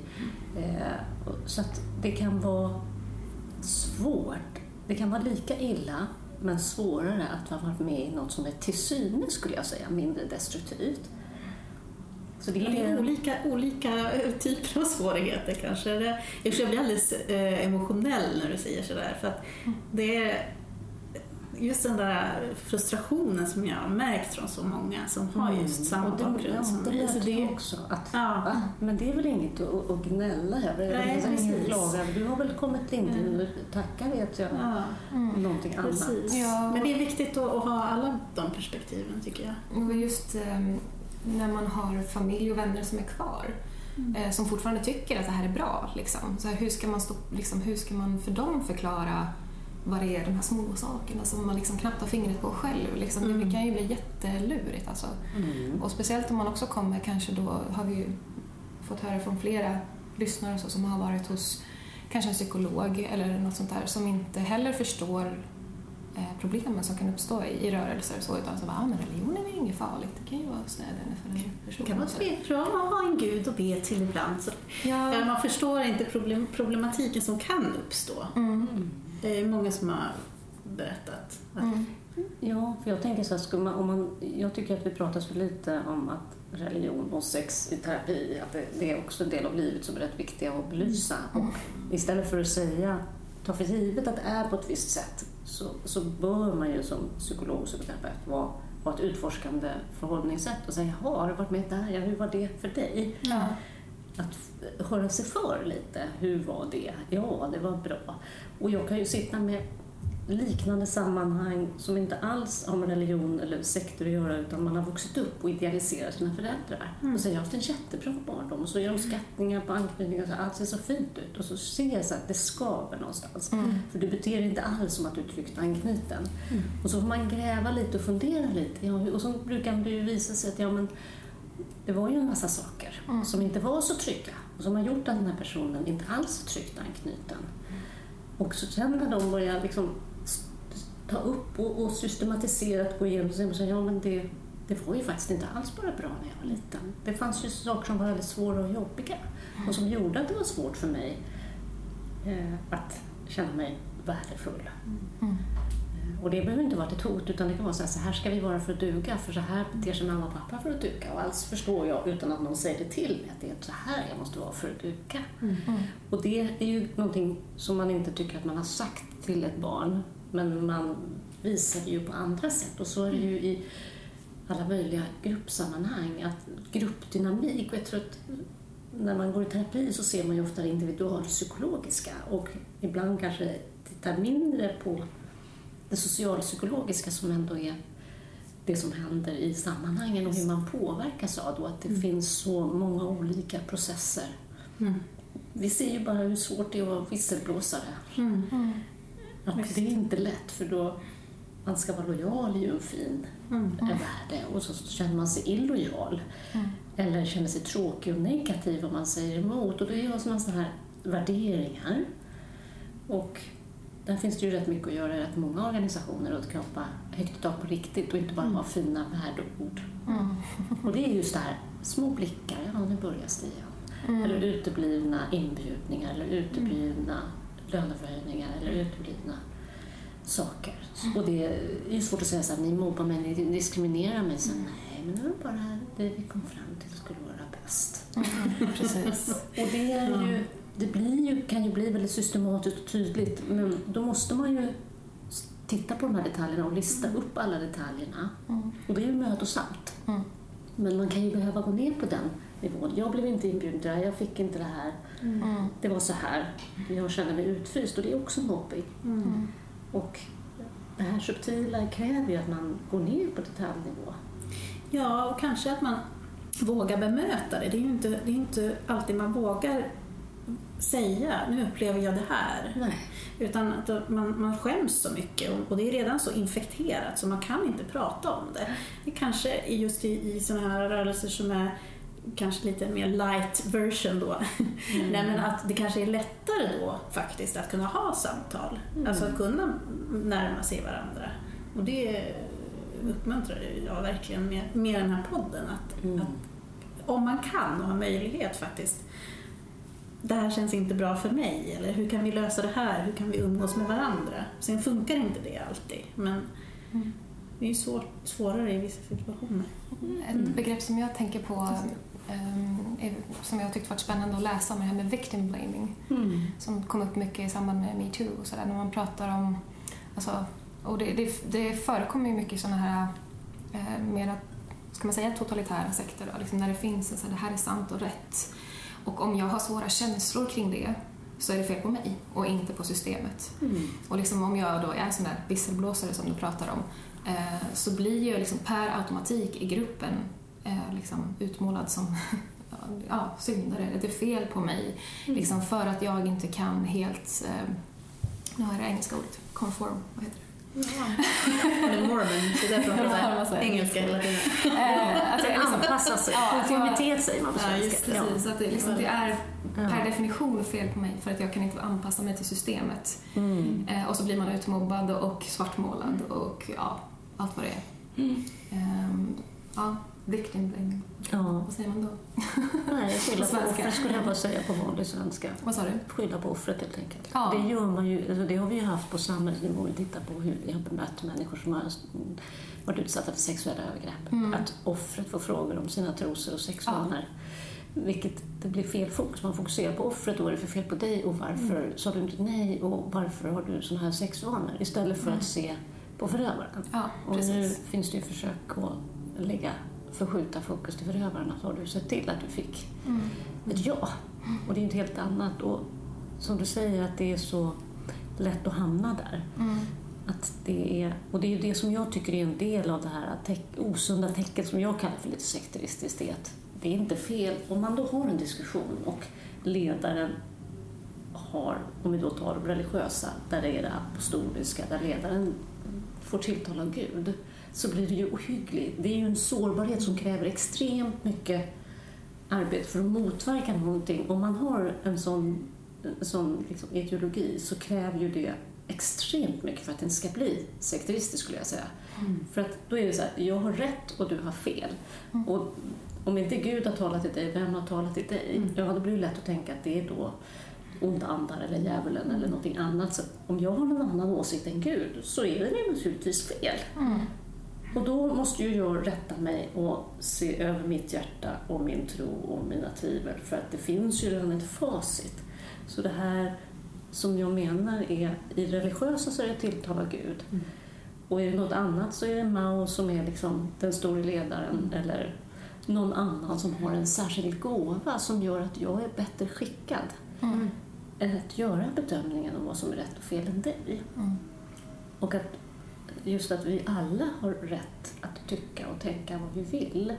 Eh, och- så att det kan vara svårt. Det kan vara lika illa men svårare att ha varit med i något som är till synes, skulle jag säga, mindre destruktivt. Så det Det är är... olika, olika typer av svårigheter kanske. Jag blir alldeles eh, emotionell när du säger sådär. För att det är just den där frustrationen som jag har märkt från så många som har just samma Mm. Och det, bakgrund ja, som det mig. Det, jag också. Att, Ja. va? Men det är väl inget att, att gnälla över? Nej, det är klaga. Du har väl kommit in Mm. tacka vet jag. ja, Någonting annat. precis. Ja. Men det är viktigt att, att ha alla de perspektiven tycker jag. Och just ehm, när man har familj och vänner som är kvar eh, som fortfarande tycker att det här är bra. Liksom. Så här, hur, ska man stå, liksom, hur ska man för dem förklara vad det är, de här små sakerna som man liksom knappt har fingret på själv. Liksom. Det kan ju bli jättelurigt. Alltså. Mm. Och speciellt om man också kommer, kanske då har vi ju fått höra från flera lyssnare och så, som har varit hos kanske en psykolog eller något sånt där som inte heller förstår eh, problemen som kan uppstå i, i rörelser och så utan så bara, ah, men religion är inget farligt, det kan ju vara stödjande för en person. Det kan vara bra att ha en gud att be till ibland. Så, Ja. ja, man förstår inte problem, problematiken som kan uppstå. Mm. Det är många som har berättat. Att, Mm. Ja, för jag tänker så här, skulle man, om man, jag tycker att vi pratar så lite om att religion och sex i terapi, att det, det är också en del av livet som är rätt viktiga att belysa. Och istället för att säga, ta för givet att det är på ett visst sätt, så, så bör man ju som psykolog och psykoterapeut vara, ha ett utforskande förhållningssätt och säga, jaha, har du varit med där? Ja, hur var det för dig? Ja. Att höra sig för lite. Hur var det? Ja, det var bra. Och jag kan ju sitta med liknande sammanhang som inte alls har med religion eller sekter att göra utan man har vuxit upp och idealiserat sina föräldrar. Och säger jag har haft en jättebra barndom och så gör de skattningar på anknytningar och så, allt ser så fint ut och så ser jag så att det skaver någonstans. För du beter dig inte alls som att du är tryggt anknuten. Och så får man gräva lite och fundera lite. Ja, och så brukar det ju visa sig att ja, men det var ju en massa saker som inte var så trygga och som har gjort att den här personen inte alls är tryggt anknuten. Och så sen när de börjar liksom ta upp och, och systematiserat gå igenom så här, ja men det, det var ju faktiskt inte alls bara bra när jag var liten. Det fanns ju saker som var väldigt svåra och jobbiga och som gjorde att det var svårt för mig eh, att känna mig värdefull. Mm. Och det behöver inte vara ett hot utan det kan vara så här, så här ska vi vara för att duga för så här beter sig mamma och pappa för att duga. Och alls förstår jag utan att någon säger det till mig att det är så här jag måste vara för att duga. Och det är ju någonting som man inte tycker att man har sagt till ett barn men man visar det ju på andra sätt. Och så är det ju i alla möjliga gruppsammanhang, att gruppdynamik. Och jag tror att när man går i terapi så ser man ju ofta det individualpsykologiska och ibland kanske tittar mindre på det socialpsykologiska som ändå är det som händer i sammanhangen och hur man påverkas av då, att det finns så många olika processer. Mm. Vi ser ju bara hur svårt det är att vara visselblåsare. Mm. Och det är inte lätt för då man ska vara lojal ju en fin Mm. värde och så känner man sig illojal eller känner sig tråkig och negativ om man säger emot och då är det sådana här värderingar. Och där finns det ju rätt mycket att göra i rätt många organisationer och att skapa högt i tak på riktigt och inte bara ha fina värdeord. Mm. Och det är just det här, små blickar, ja nu börjar stiga. Eller uteblivna inbjudningar eller uteblivna löneförhöjningar eller uteblivna saker. Och det är ju svårt att säga så här, ni mobbar mig, ni diskriminerar mig. Så, nej, men det var bara det vi kom fram till skulle vara bäst. Precis. Och det, är ju, det blir ju, kan ju bli väldigt systematiskt och tydligt men då måste man ju titta på de här detaljerna och lista upp alla detaljerna. Mm. Och det är ju mödosamt. Mm. Men man kan ju behöva gå ner på den nivån. Jag blev inte inbjuden till det här, jag fick inte det här. Mm. Det var så här. Jag känner mig utfryst och det är också mobbing. Mm. Och det här subtila kräver ju att man går ner på detaljnivå. Ja, och kanske att man vågar bemöta det. Det är ju inte, det är inte alltid man vågar säga nu upplever jag det här. Nej. Utan att man, man skäms så mycket och, och det är redan så infekterat så man kan inte prata om det. Det kanske just i, i sådana här rörelser som är kanske lite mer light version då. Nej, men att det kanske är lättare då faktiskt att kunna ha samtal. Alltså att kunna närma sig varandra. Och det uppmuntrar jag verkligen med, med den här podden. Att, Mm. att om man kan och har möjlighet faktiskt det här känns inte bra för mig eller hur kan vi lösa det här, hur kan vi umgås med varandra? Sen funkar inte det alltid men Mm. det är ju svårt, svårare i vissa situationer. Ett begrepp som jag tänker på är, som jag har tyckt varit spännande att läsa om det här med victim blaming. Mm. som kom upp mycket i samband med metoo och sådär när man pratar om, alltså, och det, det, det förekommer ju mycket sådana här eh, mera, ska man säga totalitära sekter då, liksom när det finns en så här, det här är sant och rätt. Och om jag har svåra känslor kring det så är det fel på mig och inte på systemet. Mm. Och liksom om jag då är sån där visselblåsare som du pratar om eh, så blir jag liksom per automatik i gruppen eh, liksom utmålad som ja, syndare, det är fel på mig. Liksom för att jag inte kan helt, eh, nu har jag det engelska ordet, conform, vad heter det? Eller mormon, så därför pratar Ja, jag vad säger engelska hela tiden. Eh, liksom, Anpassa sig. Ja, Konformitet säger man på Ja, svenska. just det. precis, att det, liksom, det är per Ja. definition fel på mig för att jag kan inte anpassa mig till systemet. Mm. Eh, och så blir man utmobbad och svartmålad och ja, allt vad det är. Mm. Ehm, ja, victim blaming. Ja. Vad säger man då? Nej, skylla På offret skulle jag bara säga på vanlig svenska. Vad sa du? Skylla på offret helt enkelt. Ja. Det gör man ju, alltså det har vi ju haft på samhällsnivå. Vi tittar på hur vi har bemött människor som har varit utsatta för sexuella övergrepp. Mm. Att offret får frågor om sina trosor och sexvanor. Vilket det blir fel fokus. Man fokuserar på offret och vad är det för fel på dig och varför Mm. sa du inte nej och varför har du såna här sexvanor? Istället för att se på förövaren. Ja, Och nu Mm. finns det ju försök att lägga, förskjuta fokus till förövaren. Så har du sett till att du fick Mm. ett ja. Och det är inte helt annat. Och som du säger att det är så lätt att hamna där. Mm. Att det är, och det är ju det som jag tycker är en del av det här teck, osunda tecken som jag kallar för lite sekteristiskt. Det är att det är inte fel om man då har en diskussion och ledaren har, om vi då tar de religiösa, där det är det apostoliska, där ledaren får tilltala Gud, så blir det ju ohyggligt. Det är ju en sårbarhet som kräver extremt mycket arbete för att motverka någonting. Om man har en sån, en sån liksom ideologi så kräver ju det extremt mycket för att den ska bli sekteristisk skulle jag säga. För att då är det så här, jag har rätt och du har fel. Och om inte Gud har talat till dig, vem har talat till dig? Ja, då blir det lätt att tänka att det är då onda andar eller djävulen eller någonting annat. Så om jag har någon annan åsikt än Gud så är det naturligtvis fel. Mm. Och då måste ju jag rätta mig och se över mitt hjärta och min tro och mina tvivel för att det finns ju redan ett facit. Så det här som jag menar är, i religiösa så är det tilltala Gud. Och är det något annat så är det Mao som är liksom den store ledaren eller någon annan som har en särskild gåva som gör att jag är bättre skickad Mm. att göra bedömningen om vad som är rätt och fel än dig. Mm. Och att just att vi alla har rätt att tycka och tänka vad vi vill,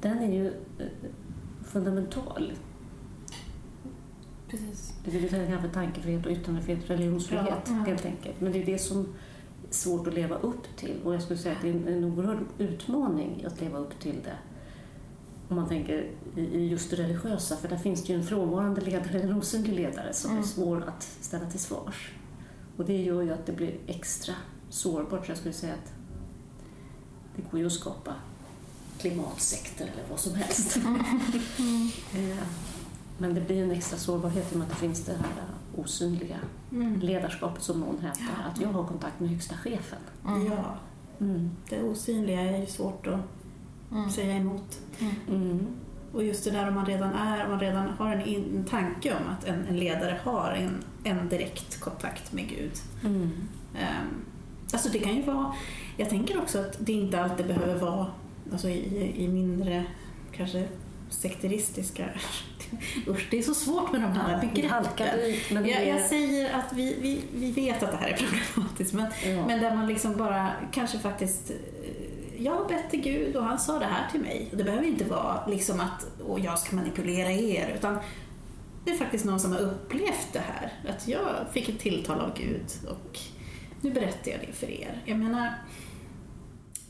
den är ju eh, fundamental. Precis. Det vill säga kanske tankefrihet och yttrandefrihet, religionsfrihet Ja, ja. helt enkelt. Men det är det som är svårt att leva upp till. Och jag skulle säga att det är en, oerhörd utmaning att leva upp till det. Om man tänker i, just det religiösa, för där finns det ju en frånvarande ledare, en osynlig ledare som är Mm. svår att ställa till svars. Och det gör ju att det blir extra sårbart. Så jag skulle säga att det går ju att skapa klimatsekter eller vad som helst. Eh, Men det blir en extra sårbarhet i och med att det finns det här osynliga Mm. ledarskapet som någon hävdar, att jag har kontakt med högsta chefen. Mm. Ja, Mm. det osynliga är ju svårt att Mm. säga emot. Mm. Och just det där om man redan är, om man redan har en, in, en tanke om att en, en ledare har en, en direkt kontakt med Gud. Mm. Um, alltså det kan ju vara, jag tänker också att det inte alltid behöver vara alltså i, i mindre, kanske sekteristiska, usch det är så svårt med de här begreppen. jag, är- jag säger att vi, vi, vi vet att det här är problematiskt men, Ja. men där man liksom bara kanske faktiskt eh, jag har bett till Gud och han sa det här till mig. Och det behöver inte vara liksom att och jag ska manipulera er utan det är faktiskt någon som har upplevt det här. Att jag fick ett tilltal av Gud och nu berättar jag det för er. Jag menar,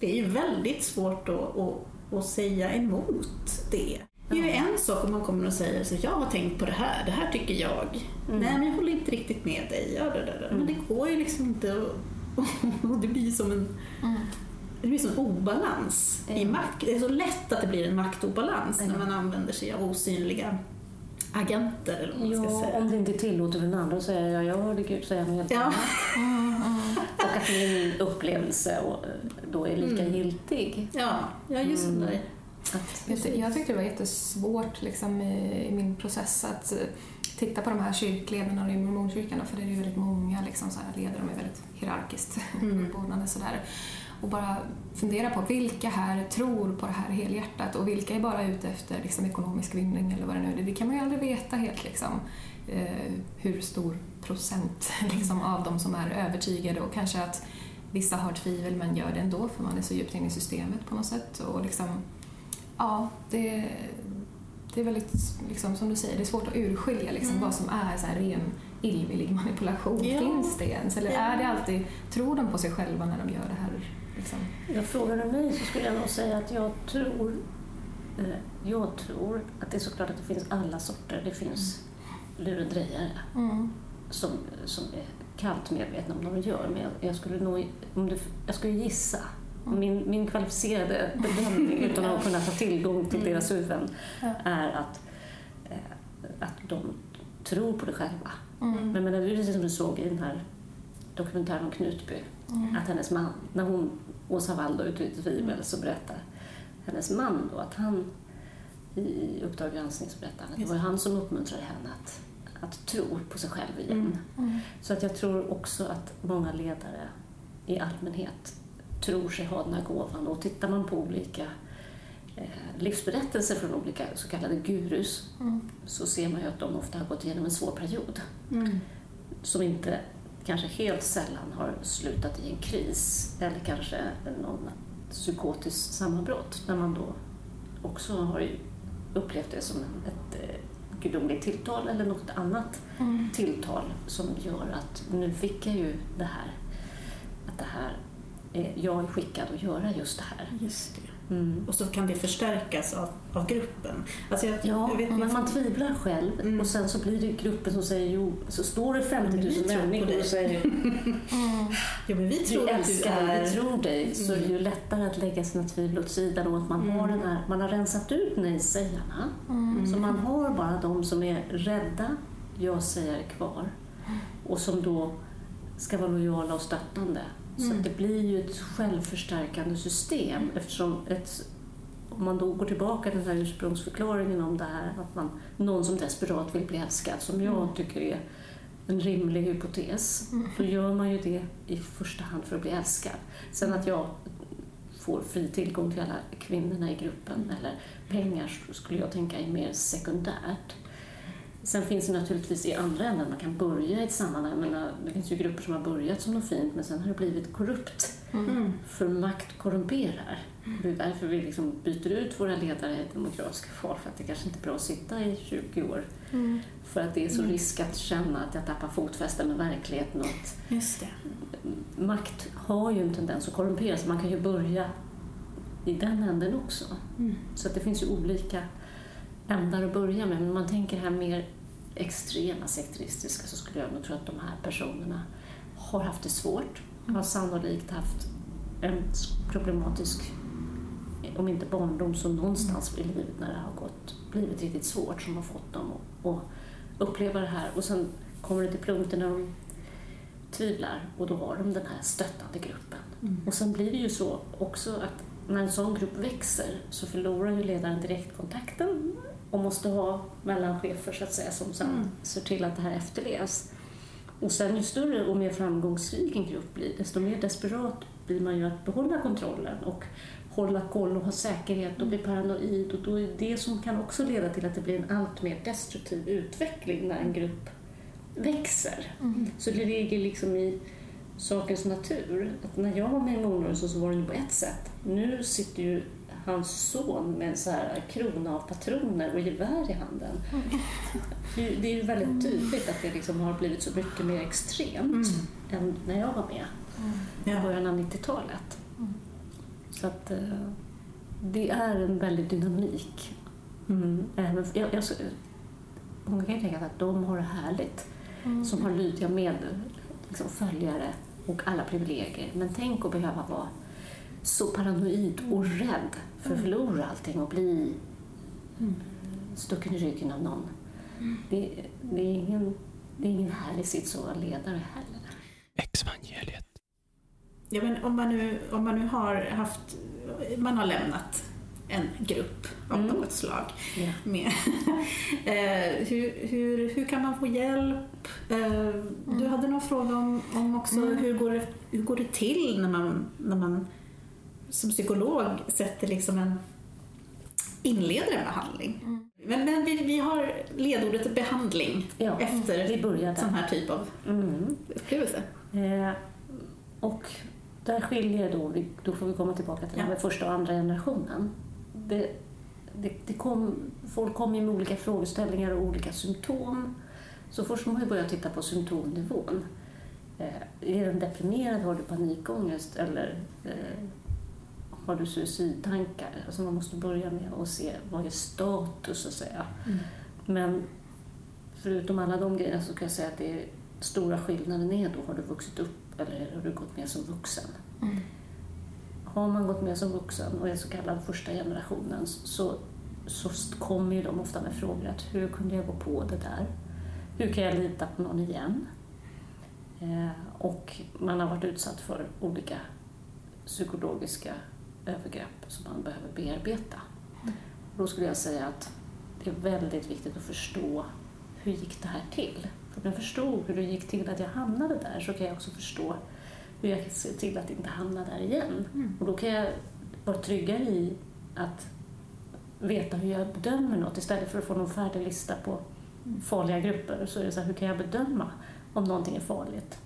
det är ju väldigt svårt att, att, att säga emot det. Det är ju en sak om man kommer och säger så jag har tänkt på det här, det här tycker jag. Mm. Nej men jag håller inte riktigt med dig. Ja, det, det. Men det går ju liksom inte att- och det blir som en Mm. det blir som en obalans i Ja. makt. Det är så lätt att det blir en maktobalans Ja. när man använder sig av osynliga agenter eller vad man ska Ja, säga. om det inte är tillåtet för den andra att säga ja, jag hörde Gud säga något helt Ja. annat. Och att min upplevelse och, eh, då är lika Mm. giltig. Ja, ja just Mm. det. Att, Jag, ty- jag tyckte det var jättesvårt liksom, i, i min process att eh, titta på de här kyrkledarna i mormonkyrkan, för det är ju väldigt många liksom, så här, ledare, de är väldigt hierarkiskt Mm. uppordnade. Sådär. Och bara fundera på vilka här tror på det här helhjärtat och vilka är bara ute efter liksom, ekonomisk vinning eller vad det nu är. Det kan man ju aldrig veta helt liksom, eh, hur stor procent liksom, av dem som är övertygade och kanske att vissa har tvivel men gör det ändå för man är så djupt inne i systemet på något sätt. Och liksom, ja, det, det är väldigt, liksom, som du säger, det är svårt att urskilja liksom, Mm. vad som är så här, ren illvillig manipulation. Ja. Finns det ens? Eller Ja. är det alltid, tror de på sig själva när de gör det här? Liksom? jag frågar du mig så skulle jag nog säga att jag tror, eh, jag tror att det är såklart att det finns alla sorter. Det finns lurendrejare Mm. som, som är kallt medvetna om vad de gör. Men jag, jag skulle nog, om du, jag skulle gissa, min, min kvalificerade bedömning utan att kunna ta tillgång till Mm. deras huvuden är att, eh, att de tror på det själva. Mm. Men, men det är precis som du såg i den här dokumentären om Knutby, Mm. att hennes man, när hon, Åsa Wall då uttryckte tvivel, så berättar hennes man då att han i Uppdrag granskning så berättar han att det var han som uppmuntrade henne att, att tro på sig själv igen. Mm. Mm. Så att jag tror också att många ledare i allmänhet tror sig ha den här gåvan. Och tittar man på olika eh, livsberättelser från olika så kallade gurus Mm. så ser man ju att de ofta har gått igenom en svår period Mm. som inte kanske helt sällan har slutat i en kris eller kanske någon psykotisk sammanbrott där man då också har upplevt det som ett eh, gudomligt tilltal eller något annat Mm. tilltal som gör att nu fick jag ju det här, att det här, är, jag är skickad att göra just det här. Just det. Mm. Och så kan det förstärkas av, av gruppen. Alltså jag, Ja, jag men man tvivlar själv Mm. och sen så blir det gruppen som säger jo, så står det 50 Men vi 000 tror på människor och säger Mm. ja, men vi vi tror att du älskar dig, är... vi tror dig, så är det Mm. ju lättare att lägga sina tvivel åt sidan och att man har Mm. den här, man har rensat ut nej-sägarna. Mm. Så man har bara de som är rädda ja-sägare kvar och som då ska vara lojala och stöttande. Så Mm. att det blir ju ett självförstärkande system eftersom ett, om man då går tillbaka till den här ursprungsförklaringen om det här att man, någon som desperat vill bli älskad, som jag Mm. tycker är en rimlig hypotes, Mm. då gör man ju det i första hand för att bli älskad. Sen att jag får fri tillgång till alla kvinnorna i gruppen eller pengar så skulle jag tänka är mer sekundärt. Sen finns det naturligtvis i andra änden, man kan börja i ett sammanhang. Menar, det finns ju grupper som har börjat som något fint men sen har det blivit korrupt. Mm. För makt korrumperar. Det är därför vi liksom byter ut våra ledare i demokratiska val för att det kanske inte är bra att sitta i 20 år. Mm. För att det är så risk att känna att jag tappar fotfäste med verkligheten och att Just det. makt har ju en tendens att korrumpera så man kan ju börja i den änden också. Mm. Så att det finns ju olika ändar att börja med. Men om man tänker här mer extrema sekteristiska så skulle jag nog tro att de här personerna har haft det svårt. Har sannolikt haft en problematisk, om inte barndom så någonstans i livet när det har gått, blivit riktigt svårt som har fått dem att, att uppleva det här. Och sen kommer det till punkten när de tvivlar och då har de den här stöttande gruppen. Mm. Och sen blir det ju så också att när en sån grupp växer så förlorar ju ledaren direktkontakten och måste ha mellanchefer så att säga som sen Mm. ser till att det här efterlevs. Och sen ju större och mer framgångsrik en grupp blir, desto mer desperat blir man ju att behålla kontrollen och hålla koll och ha säkerhet och bli paranoid. Och då är det som kan också leda till att det blir en allt mer destruktiv utveckling när en grupp växer. Mm. Så det ligger liksom i sakens natur. Att när jag var med i Morgonrörelsen så var det ju på ett sätt. Nu sitter ju hans son med en så här krona av patroner och gevär i handen. Det är ju- det är ju väldigt tydligt att det liksom har blivit så mycket mer extremt än när jag var med i Ja. början av 90-talet. Mm. Så att eh, det är en väldig dynamik. Mm. Även, jag, jag, många kan ju tänka att de har det härligt Mm. som har lydiga med liksom, följare och alla privilegier. Men tänk att behöva vara så paranoid och rädd för att förlora allting och bli Mm. stucken i ryggen av någon Det, det, är ingen, det är ingen härlig sits att vara ledare heller. Exvangeliet. Ja, men om man nu, om man nu har haft, man har lämnat en grupp av Mm. något slag. Ja. Med. eh, hur, hur, hur kan man få hjälp? Eh, Du hade någon fråga om, om också Mm. hur, går det, hur går det till när man, när man som psykolog sätter liksom en inleder en behandling? Men, men vi, vi har ledordet behandling Ja, efter vi börjar sån här typ av Mm. upplevelse. Eh, och där skiljer då, vi, då får vi komma tillbaka till det här Ja. med första och andra generationen. Det, det, det kom, folk kom med olika frågeställningar och olika symptom. Så först måste man börja titta på symptomnivån. Eh, är den deprimerad? Har du panikångest? Eller eh, har du suicidtankar? Alltså man måste börja med att se vad är status så att säga. Men förutom alla de grejerna så kan jag säga att det är stora skillnaden är då, har du vuxit upp eller har du gått med som vuxen? Har man gått med som vuxen och är så kallad första generationen så, så kommer ju de ofta med frågor att hur kunde jag gå på det där? Hur kan jag lita på någon igen? Eh, och man har varit utsatt för olika psykologiska övergrepp som man behöver bearbeta. Då skulle jag säga att det är väldigt viktigt att förstå hur gick det här till? Om jag förstod hur det gick till att jag hamnade där så kan jag också förstå hur jag kan se till att inte hamna där igen. Och då kan jag vara tryggare i att veta hur jag bedömer något istället för att få någon färdig lista på farliga grupper. Så är det så här, hur kan jag bedöma om någonting är farligt?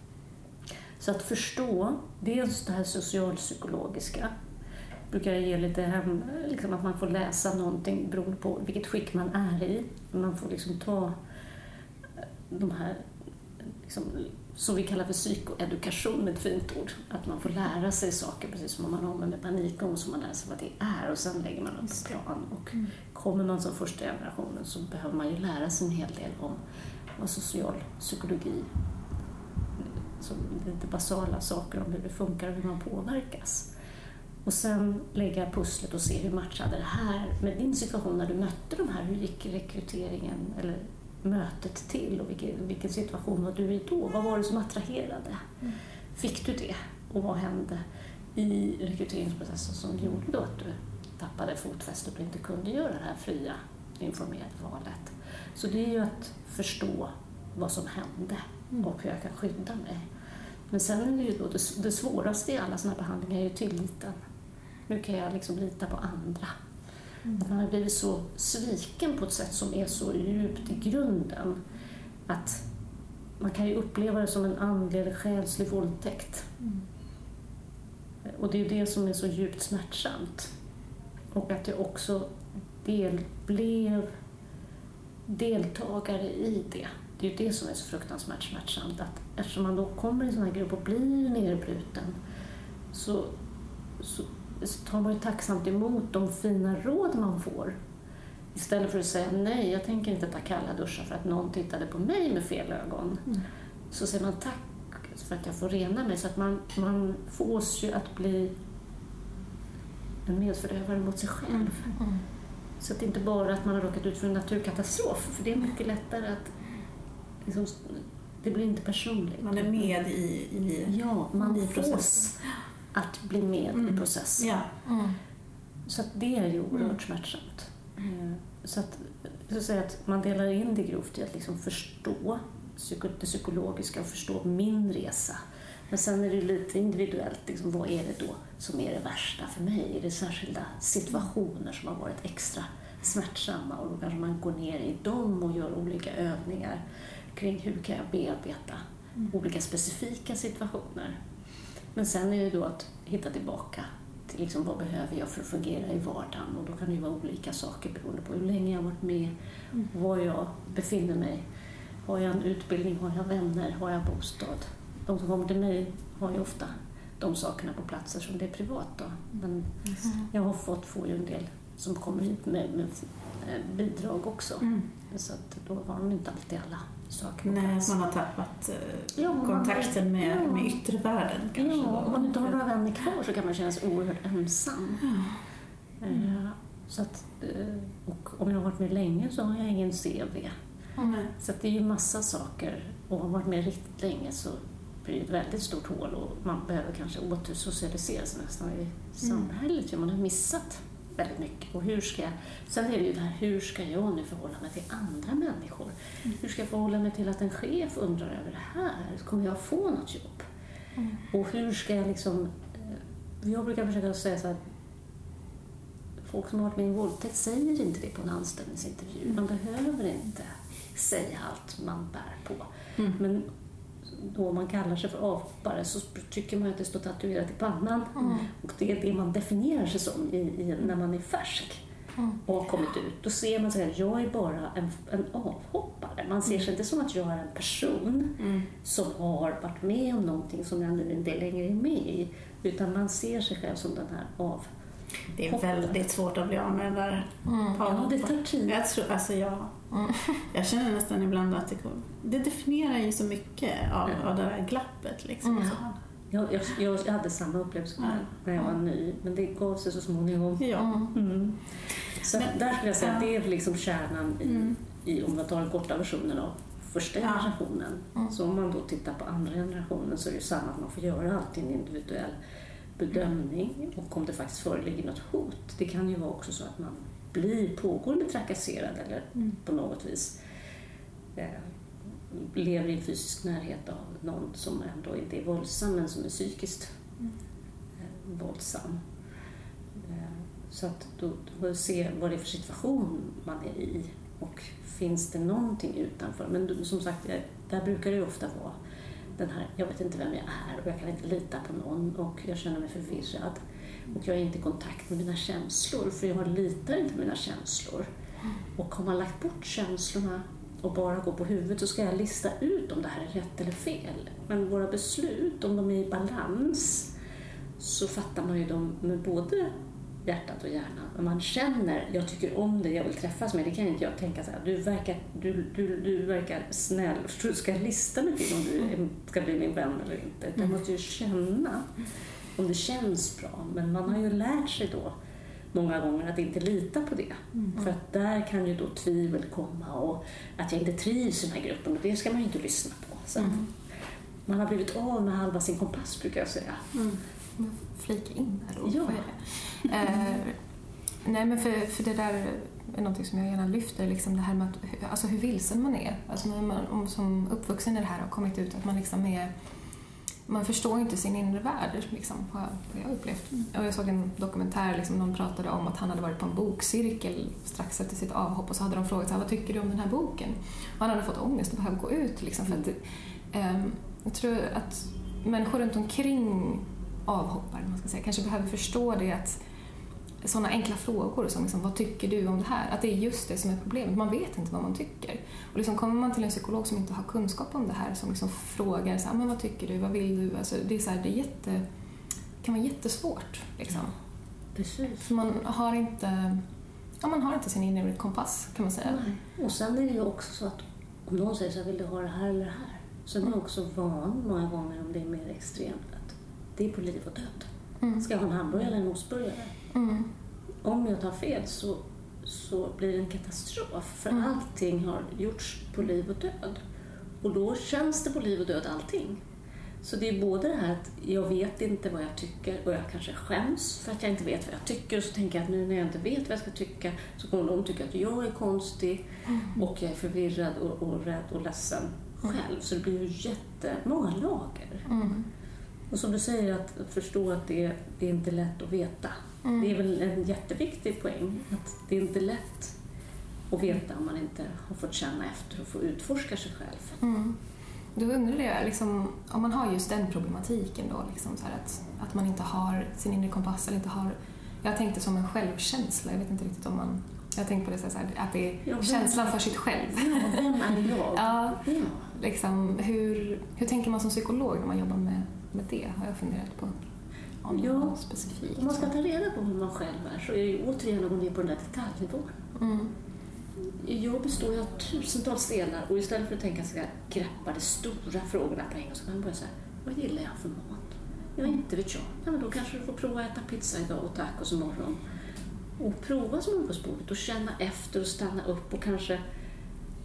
Så att förstå dels det här socialpsykologiska brukar jag ge lite hem, liksom att man får läsa någonting beroende på vilket skick man är i. Man får liksom ta de här, liksom, som vi kallar för psykoedukation, ett fint ord. Att man får lära sig saker, precis som om man har med panikångest, så man lär sig vad det är och sen lägger man upp en plan. Och kommer man som första generationen så behöver man ju lära sig en hel del om vad social psykologi, som lite basala saker om hur det funkar och hur man påverkas. Och sen lägga pusslet och se hur matchade det här med din situation när du mötte de här. Hur gick rekryteringen eller mötet till och vilken, vilken situation var du i då? Vad var det som attraherade? Fick du det? Och vad hände i rekryteringsprocessen som gjorde då att du tappade fotfästet och inte kunde göra det här fria, informerade valet? Så det är ju att förstå vad som hände och hur jag kan skydda mig. Men sen är det ju då det, det svåraste i alla sådana behandlingar är ju tilliten. Hur kan jag liksom lita på andra? Att man har blivit så sviken på ett sätt som är så djupt i grunden att man kan ju uppleva det som en andlig eller själslig våldtäkt. Och det är det som är så djupt smärtsamt. Och att jag också del, blev deltagare i det. Det är ju det som är så fruktansvärt smärtsamt. Att eftersom man då kommer i en sån här grupp och blir nedbruten så, så, så tar man ju tacksamt emot de fina råd man får. Istället för att säga nej, jag tänker inte ta kalla duschar för att någon tittade på mig med fel ögon. Så säger man tack för att jag får rena mig. Så att man, man fås ju att bli en medförövare mot sig själv. Så att det inte bara att man har råkat ut för en naturkatastrof, för det är mycket lättare att liksom, det blir inte personligt. Man är med i, i Ja, man i fås processen. Att bli med i processen. Ja. Så att det är ju oerhört smärtsamt. Eh, Så att, så att, säga att man delar in det grovt i att liksom förstå det psykologiska och förstå min resa. Men sen är det lite individuellt, liksom, vad är det då som är det värsta för mig? Är det särskilda situationer som har varit extra smärtsamma och då kanske man går ner i dem och gör olika övningar kring hur kan jag bearbeta olika specifika situationer. Men sen är det då att hitta tillbaka till liksom vad behöver jag för att fungera i vardagen och då kan det ju vara olika saker beroende på hur länge jag har varit med, var jag befinner mig. Har jag en utbildning, har jag vänner, har jag bostad? De som kommer till mig har ju ofta de sakerna på platser som det är privat. Då. Men jag har fått, får ju en del som kommer hit med, med eh, bidrag också. Mm. Så att då har de inte alltid alla saker Nej, plats. man har tappat eh, Ja, man- kontakten med, ja. med yttervärlden kanske. Ja, om man inte har några vänner kvar så kan man känna sig oerhört ensam. Eh, Så att, eh, och om jag har varit med länge så har jag ingen CV. Nej. Så att det är ju massa saker. Och har man varit med riktigt länge så blir det ett väldigt stort hål och man behöver kanske återsocialisera sig nästan i samhället. För man har missat väldigt mycket. Och hur ska jag, sen är det ju det här, hur ska jag nu förhålla mig till andra människor? Hur ska jag förhålla mig till att en chef undrar över det här? Kommer jag få något jobb? Och hur ska jag liksom... eh, Jag brukar försöka säga så här, folk som har varit med i en våldtäkt säger inte det på en anställningsintervju. Man behöver inte säga allt man bär på. Men då man kallar sig för avhoppare så tycker man att det står tatuerat i pannan. Och det är det man definierar sig som i, i, när man är färsk och har kommit ut. Då ser man sig jag är bara en, en avhoppare. Man ser sig inte som att jag är en person som har varit med om någonting som jag nu inte längre är med i. Utan man ser sig själv som den här av... Det är väldigt svårt att bli av med det där Ja, det tar tid. Jag, tror, alltså jag, jag känner nästan ibland att det, det definierar ju så mycket av, av det där glappet. Liksom. Så. Jag, jag, jag hade samma upplevelse själv när jag var ny, men det gav sig så småningom. Ja. Mm. Så Men- där skulle jag säga att ja. det är liksom kärnan i, Mm. i om man tar den korta versionen av första Ja. generationen. Så om man då tittar på andra generationen så är det ju samma att man får göra alltid en individuell bedömning och om det faktiskt föreligger något hot. Det kan ju vara också så att man blir pågående trakasserad eller på något vis eh, lever i en fysisk närhet av någon som ändå inte är våldsam men som är psykiskt eh, våldsam. Eh, Så att då, då se vad det är för situation man är i och finns det någonting utanför. Men som sagt, där brukar det ju ofta vara den här, jag vet inte vem jag är och jag kan inte lita på någon och jag känner mig förvirrad. Och jag är inte i kontakt med mina känslor för jag litar inte på mina känslor. Och har man lagt bort känslorna och bara går på huvudet så ska jag lista ut om det här är rätt eller fel. Men våra beslut, om de är i balans, så fattar man ju dem med både hjärtat och hjärnan. Men man känner, jag tycker om dig, jag vill träffas med. Det kan inte jag tänka så här, du verkar, du, du, du verkar snäll. Du, ska jag lista mig till om du är- ska bli min vän eller inte? Utan Jag måste ju känna om det känns bra. Men man har ju lärt sig då många gånger att inte lita på det. För att där kan ju då tvivel komma och att jag inte trivs i den här gruppen och det ska man ju inte lyssna på. Så att Man har blivit av med halva sin kompass brukar jag säga. Men Flika in här då. Ja. Det? Eh, nej men för, för det där är någonting som jag gärna lyfter, liksom det här med att, alltså hur vilsen man är. Alltså när man om, som uppvuxen i det här har kommit ut att man liksom är man förstår inte sin inre värld, liksom, har jag, har jag upplevt. Och jag såg en dokumentär, liksom, någon pratade om att han hade varit på en bokcirkel strax efter sitt avhopp och så hade de frågat så här, vad tycker du om den här boken? Och han hade fått ångest och behövde gå ut. Liksom, för att, ehm, jag tror att människor runt omkring avhoppare, man ska säga, kanske behöver förstå det att sådana enkla frågor som liksom, vad tycker du om det här? Att det är just det som är problemet. Man vet inte vad man tycker. Och liksom, kommer man till en psykolog som inte har kunskap om det här som liksom frågar så här, men vad tycker du, vad vill du? Alltså, det, är så här, det är jätte, kan vara jättesvårt. Liksom. Precis. För man har inte ja, man har inte sin inre kompass kan man säga. Nej. Och sen är det ju också så att om någon säger så här, vill du ha det här eller det här? Så är man också van många gånger om det är mer extremt det är på liv och död. Mm. Ska jag ha en hamburgare eller en ostburgare? Mm. Om jag tar fel så, så blir det en katastrof för Mm. allting har gjorts på liv och död. Och då känns det på liv och död allting. Så det är både det här att jag vet inte vad jag tycker och jag kanske skäms för att jag inte vet vad jag tycker och så tänker jag att nu när jag inte vet vad jag ska tycka så kommer de tycka att jag är konstig och jag är förvirrad och, och rädd och ledsen själv. Så det blir ju jättemånga lager. Mm. Och som du säger, att förstå att det, det är inte lätt att veta. Mm. Det är väl en jätteviktig poäng. Att det är inte lätt att veta om man inte har fått känna efter och få utforska sig själv. Mm. Då undrar jag, liksom, om man har just den problematiken då, liksom så att, att man inte har sin inre kompass eller inte har... Jag tänkte som en självkänsla, jag vet inte riktigt om man... Jag tänkte på det så här, att det är Ja, känslan för sitt själv. Ja, vem är jag? Ja, Ja. liksom, hur, hur tänker man som psykolog när man jobbar med, med det? Har jag funderat på. Om Ja, specifikt. Om man ska ta reda på hur man själv är så är det ju återigen att gå ner på den där detaljnivån. Mm. Jag består ju av tusentals delar och istället för att tänka sig att greppa de stora frågorna på en gång så kan man börja säga, vad gillar jag för mat? Ja, inte vet jag. Ja, men då kanske du får prova att äta pizza idag och tacos imorgon. Och prova smörgåsbordet och känna efter och stanna upp och kanske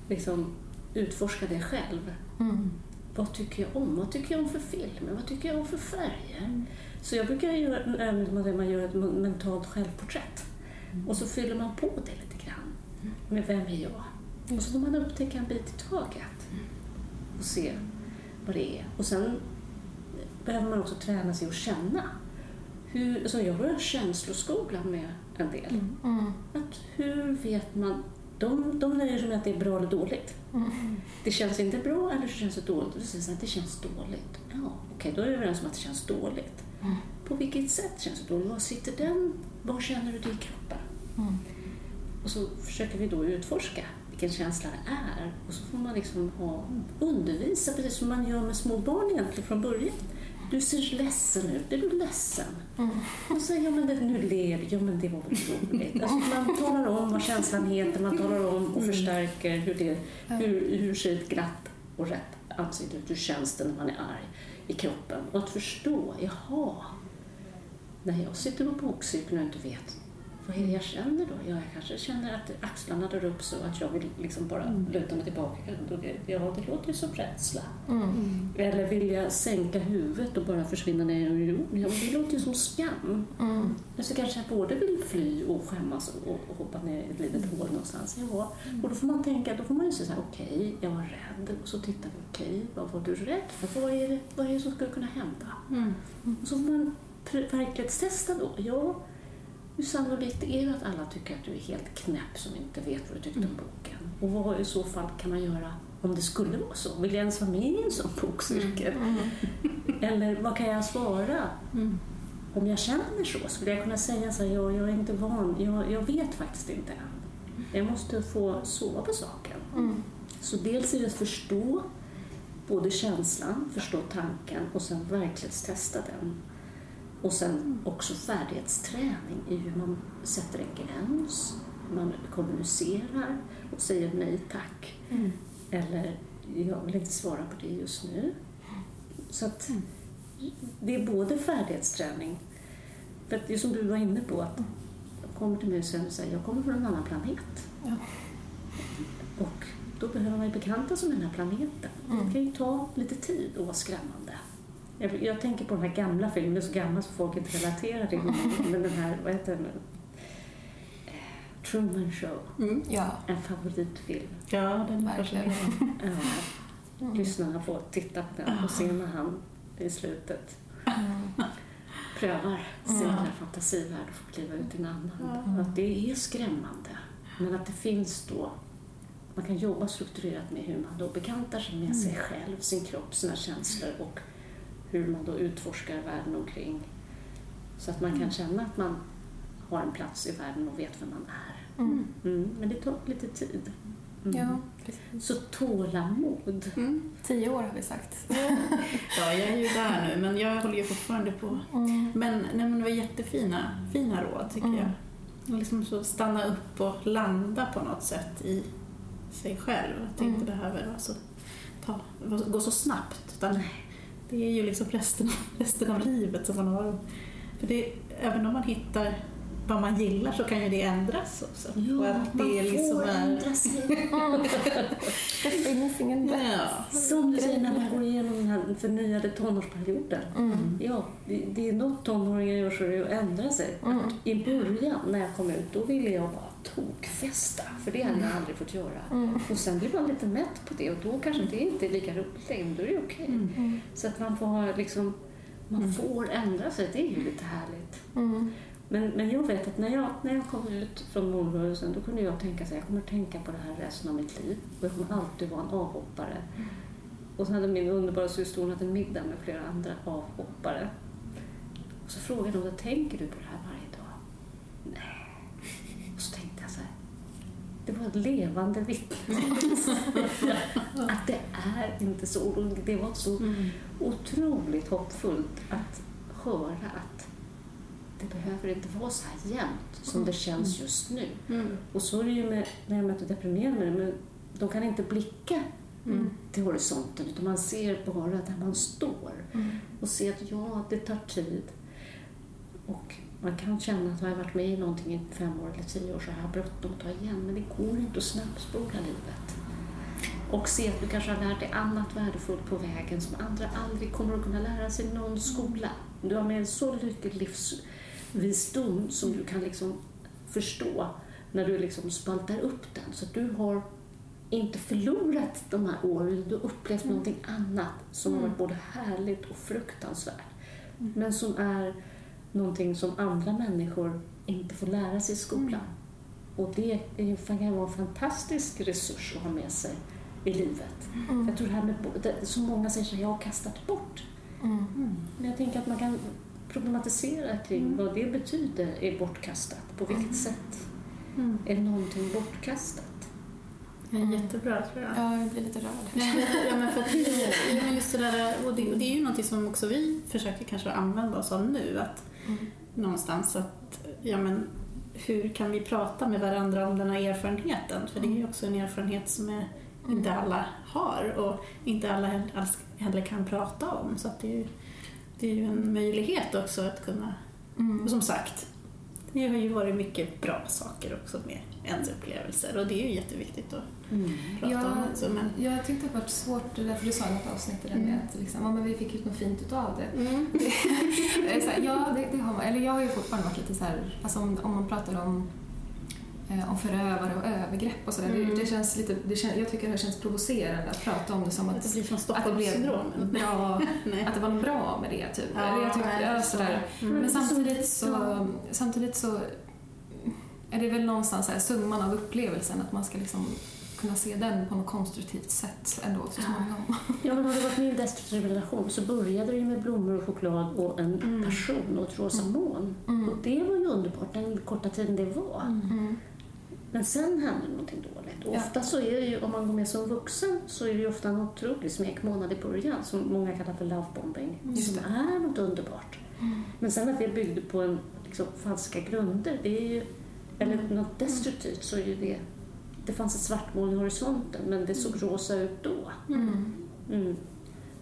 liksom utforska det själv. Mm. Vad tycker jag om? Vad tycker jag om för filmer? Vad tycker jag om för färger? Så jag brukar göra en man gör ett mentalt självporträtt. Och så fyller man på det lite grann. Med vem är jag? Och så får man upptäcka en bit i taget. Och se vad det är. Och sen behöver man också träna sig att känna. Hur, så jag börjar känsloskolan med en del. Mm. Att hur vet man? De, de nöjer sig med att det är bra eller dåligt. Det känns inte bra eller så känns det dåligt. Och då säger så här, det känns dåligt. Ja, okej, då är vi överens om att det känns dåligt. På vilket sätt känns det dåligt? Var sitter den? Var känner du det i kroppen? Mm. Och så försöker vi då utforska vilken känsla det är. Och så får man liksom ha, undervisa, precis som man gör med små barn egentligen från början. Du ser ledsen ut, är du ledsen? Och så ja men det, nu ler ja men det var väl roligt. Alltså man talar om vad känslan heter, man talar om och förstärker hur, det, hur, hur ser ett glatt och rätt ansikte ut, hur känns det när man är arg i kroppen. Och att förstå, jaha, när jag sitter på bokcirkeln och inte vet vad är det jag känner då? Ja, jag kanske känner att axlarna drar upp så att jag vill liksom bara luta mig tillbaka. Ja, det låter ju som rädsla. Mm. Eller vill jag sänka huvudet och bara försvinna ner i jorden? Ja, det låter ju som skam. Mm. Så kanske jag både vill fly och skämmas och, och hoppa ner i ett litet hål någonstans. Ja, och då får man tänka, då får man ju säga okej, jag var rädd. Och så tittar vi, okej, vad var du rädd för? Vad är det, vad är det som skulle kunna hända? Mm. Och så får man verklighetstesta då. Ja, hur sannolikt är det att alla tycker att du är helt knäpp som inte vet vad du tyckte om boken? Och vad i så fall kan man göra om det skulle vara så? Vill jag ens vara med i en sån bokcirkel? Eller vad kan jag svara? Mm. Om jag känner så, skulle jag kunna säga så här, ja, jag är inte van, jag, jag vet faktiskt inte än. Jag måste få sova på saken. Mm. Så dels är det att förstå både känslan, förstå tanken och sen verklighetstesta den. Och sen också färdighetsträning i hur man sätter en gräns, hur man kommunicerar och säger nej tack. Mm. Eller jag vill inte svara på det just nu. Så att det är både färdighetsträning, för att det är som du var inne på, att jag kommer till mig och säger jag kommer från en annan planet. Ja. Och då behöver man ju bekanta sig med den här planeten. Mm. Det kan ju ta lite tid och vara skrämmande. Jag, jag tänker på den här gamla är så gammal så folk inte relaterar till. Men den här, vad heter den? Truman Show. Mm. Ja, En favoritfilm. Ja, den är verkligen. Ja, Mm. lyssnarna får titta på den och se när han i slutet prövar sin Mm. här fantasivärld och får kliva ut i en annan. Ja. Att det är skrämmande. Men att det finns då, man kan jobba strukturerat med hur man då bekantar sig med sig själv, sin kropp, sina känslor och hur man då utforskar världen omkring. Så att man kan känna att man har en plats i världen och vet vem man är. Mm. Mm, men det tar lite tid. Mm. Ja, precis. Så tålamod. Mm. Tio år har vi sagt. Ja, jag är ju där nu, men jag håller ju fortfarande på. Mm. Men, nej, men det var jättefina fina råd, tycker Mm. jag. Och Liksom så stanna upp och landa på något sätt i sig själv. Att det inte Mm. behöver vara så, ta, gå så snabbt. Utan det är ju liksom resten, resten av livet som man har. För det, även om man hittar vad man gillar så kan ju det ändras också. Och Ja, att man det är liksom får är- ändra sig. Det finns ingen rätt. Ja. Som du säger när man går igenom den här förnyade tonårsperioden. Mm. Ja, det, det är något tonåringar gör så är det att ändra sig. Mm. I början när jag kom ut, då ville jag bara tokfesta. För det hade jag aldrig fått göra. Mm. Och sen blir man lite mätt på det och då kanske det inte är lika roligt längre. Då är det okej. Mm. Så att man får liksom, man får ändra sig. Det är ju lite härligt. Mm. Men, men jag vet att när jag, när jag kom ut från morgonrörelsen då kunde jag tänka så här, jag kommer tänka på det här resten av mitt liv. Och jag kommer alltid vara en avhoppare. Och så hade min underbara syster hon hade en middag med flera andra avhoppare. Och så frågade hon, tänker du på det här varje dag? Nej. Och så tänkte jag så här, det var ett levande vittne. att det är inte så. Och Det var så Mm. otroligt hoppfullt att höra att det behöver inte vara så här jämnt som det känns just nu. Mm. Och så är det ju med, när jag möter deprimerade, men de kan inte blicka Mm. till horisonten utan man ser bara där man står Mm. och ser att ja, det tar tid. Och man kan känna att har jag varit med i någonting i fem år eller tio år så har jag bråttom att ta igen men det går inte att snabbspola livet. och se att du kanske har lärt dig annat värdefullt på vägen som andra aldrig kommer att kunna lära sig i någon skola. Du har med en så mycket livsvisdom som du kan liksom förstå när du liksom spaltar upp den. Så du har inte förlorat de här åren, du har upplevt någonting annat som har varit både härligt och fruktansvärt. Men som är någonting som andra människor inte får lära sig i skolan. Och det är ju, kan vara en fantastisk resurs att ha med sig i livet. Mm. Jag tror det här med, det, så många säger så jag har kastat bort. Mm. Men jag tänker att man kan problematisera kring vad det betyder är bortkastat. På vilket sätt Mm. är någonting bortkastat? Jättebra tror jag. Ja, jag blir lite rörd. ja, men för att, ja, men just det, där, och det, och det är ju någonting som också vi försöker kanske använda oss av nu. Att Mm. någonstans att, ja men hur kan vi prata med varandra om den här erfarenheten? För det är ju också en erfarenhet som är, inte alla har och inte alla heller kan prata om. Så det, är ju, det är ju en möjlighet också att kunna, Mm. och som sagt, det har ju varit mycket bra saker också med ens upplevelser och det är ju jätteviktigt att prata Ja, om också. Men, jag tyckte det var svårt, det därför du sa i något avsnitt det där med att liksom, ja, men vi fick ut något fint utav det. mm. Här, ja, det, det har man. Eller jag har ju fortfarande varit lite så här, alltså om, om man pratar om, eh, om förövare och övergrepp och sådär. Mm. Det, det känns lite, det jag tycker det känns provocerande att prata om det som Att det blir som Stockholmssyndromen. bra, att det var något bra med det typ. Ja, jag tycker, nej, ja, så. sådär. Mm. Men samtidigt så, samtidigt så är det väl någonstans så här, summan av upplevelsen att man ska liksom kunna se den på något konstruktivt sätt ändå så småningom. Ja, men har du varit med i en destruktiv relation så började det ju med blommor och choklad och en Mm. passion och ett rosa moln. Mm. Och det var ju underbart den korta tiden det var. Mm. Men sen hände någonting dåligt. Och Ja. ofta så är det ju, om man går med som vuxen, så är det ju ofta en otrolig smekmånad i början som många kallar för lovebombing. Just Som det. är något underbart. Men sen att det byggde på en, liksom, falska grunder, det är ju, eller något destruktivt, så är ju det... Det fanns ett svartmoln i horisonten, men det såg rosa ut då. Mm. Mm.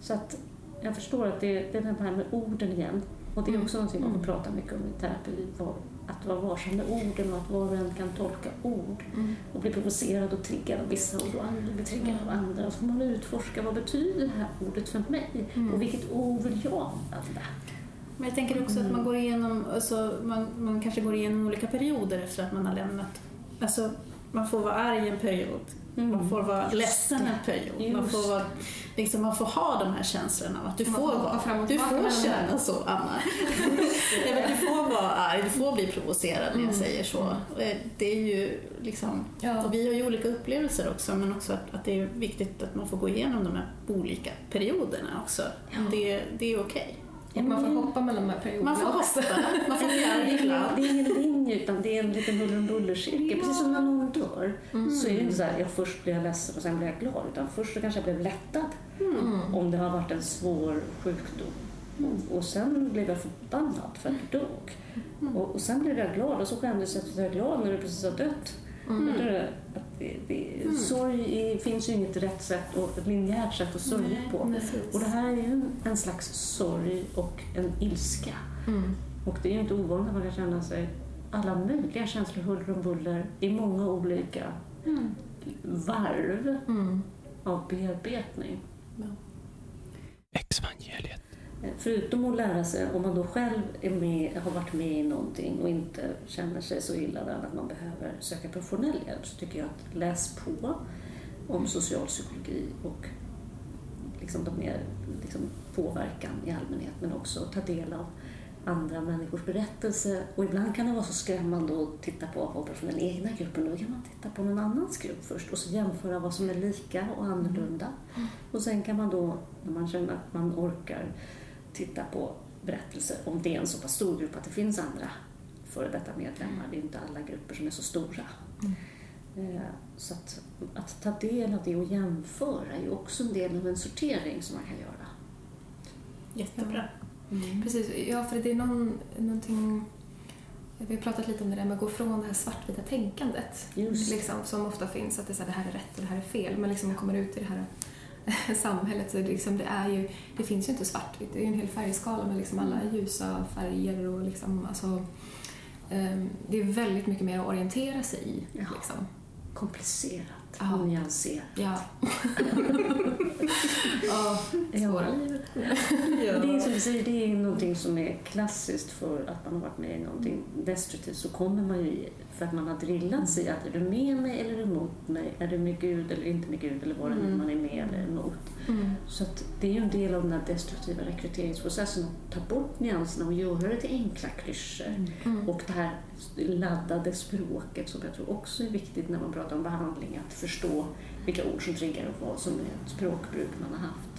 Så att jag förstår att det, det är det här med orden igen. Och det är också någonting man får prata mycket om i terapi. Att vara varsam med orden och att var och en kan tolka ord Mm. och bli provocerad och triggad av vissa ord och andra blir triggad av andra. Och så får man utforska vad betyder det här ordet för mig Mm. och vilket ord vill jag använda? Men jag tänker också att man går igenom, alltså, man, man kanske går igenom olika perioder efter att man har lämnat. Alltså, man får vara arg en period, man får vara ledsen en period, man får, vara, liksom, man får ha de här känslorna att du Man får, vara, och du får känna så, Anna. Nej, men du får vara arg, du får bli provocerad när jag säger så. Eh, Det är ju liksom, Ja. och vi har ju olika upplevelser också, men också att, att det är viktigt att man får gå igenom de här olika perioderna också. Det, det är okej. Och man får hoppa mellan de här perioderna Man får hoppa, man får arg ibland. Det är ingen linje utan det är en liten huller om buller-cirkel. Precis som när någon dör så är det inte så här, jag först blir jag ledsen och sen blir jag glad. Utan först så kanske jag blev lättad Mm. om det har varit en svår sjukdom. Och, och sen blev jag förbannad för att du dog. Och, och sen blev jag glad och så skämdes jag att jag är glad när du precis har dött. Mm. Att det, det, Sorg är, finns ju inget rätt sätt och ett linjärt sätt att sörja på. Och det här är ju en, en slags sorg och en ilska. Mm. Och det är ju inte ovanligt att man kan känna sig alla möjliga känslor, huller om buller, i många olika varv Mm. av bearbetning. Exvangeliet. Eh, Förutom att lära sig, om man då själv är med, har varit med i någonting och inte känner sig så illa däran att man behöver söka professionell hjälp så tycker jag att läs på om socialpsykologi och liksom de mer liksom påverkan i allmänhet men också ta del av andra människors berättelser. Och ibland kan det vara så skrämmande att titta på vad från den egna gruppen. Då kan man titta på någon annans grupp först och så jämföra vad som är lika och annorlunda. Och sen kan man då, när man känner att man orkar, titta på berättelser om det är en så pass stor grupp att det finns andra före detta medlemmar. Det är inte alla grupper som är så stora. Eh, Så att, att ta del av det och jämföra är ju också en del av en sortering som man kan göra. Jättebra. Precis, ja för det är någon, någonting vi har pratat lite om det där med att gå från det här svartvita tänkandet liksom, som ofta finns, att det, är så här, det här är rätt och det här är fel, men liksom man kommer ut i det här samhället så det, liksom, det, är ju, det finns ju inte svartvitt, det är ju en hel färgskala med liksom alla ljusa färger och liksom, alltså, ehm, det är väldigt mycket mer att orientera sig i. Ja. Liksom. komplicerat Ja. och nyanserat. Ja. ja, svåra. Ja. Det är som du säger, det är någonting som är klassiskt för att man har varit med i någonting destruktivt. Så kommer man ju i, för att man har drillats i att är du med mig eller är du emot mig? Är du med Gud eller inte med Gud? Eller vad det Mm. man är med eller emot. Mm. Så det är ju en del av den här destruktiva rekryteringsprocessen att ta bort nyanserna och göra det till enkla klyschor. Mm. Och det här laddade språket som jag tror också är viktigt när man pratar om behandling, att förstå vilka ord som triggar och vad som är ett språkbruk man har haft.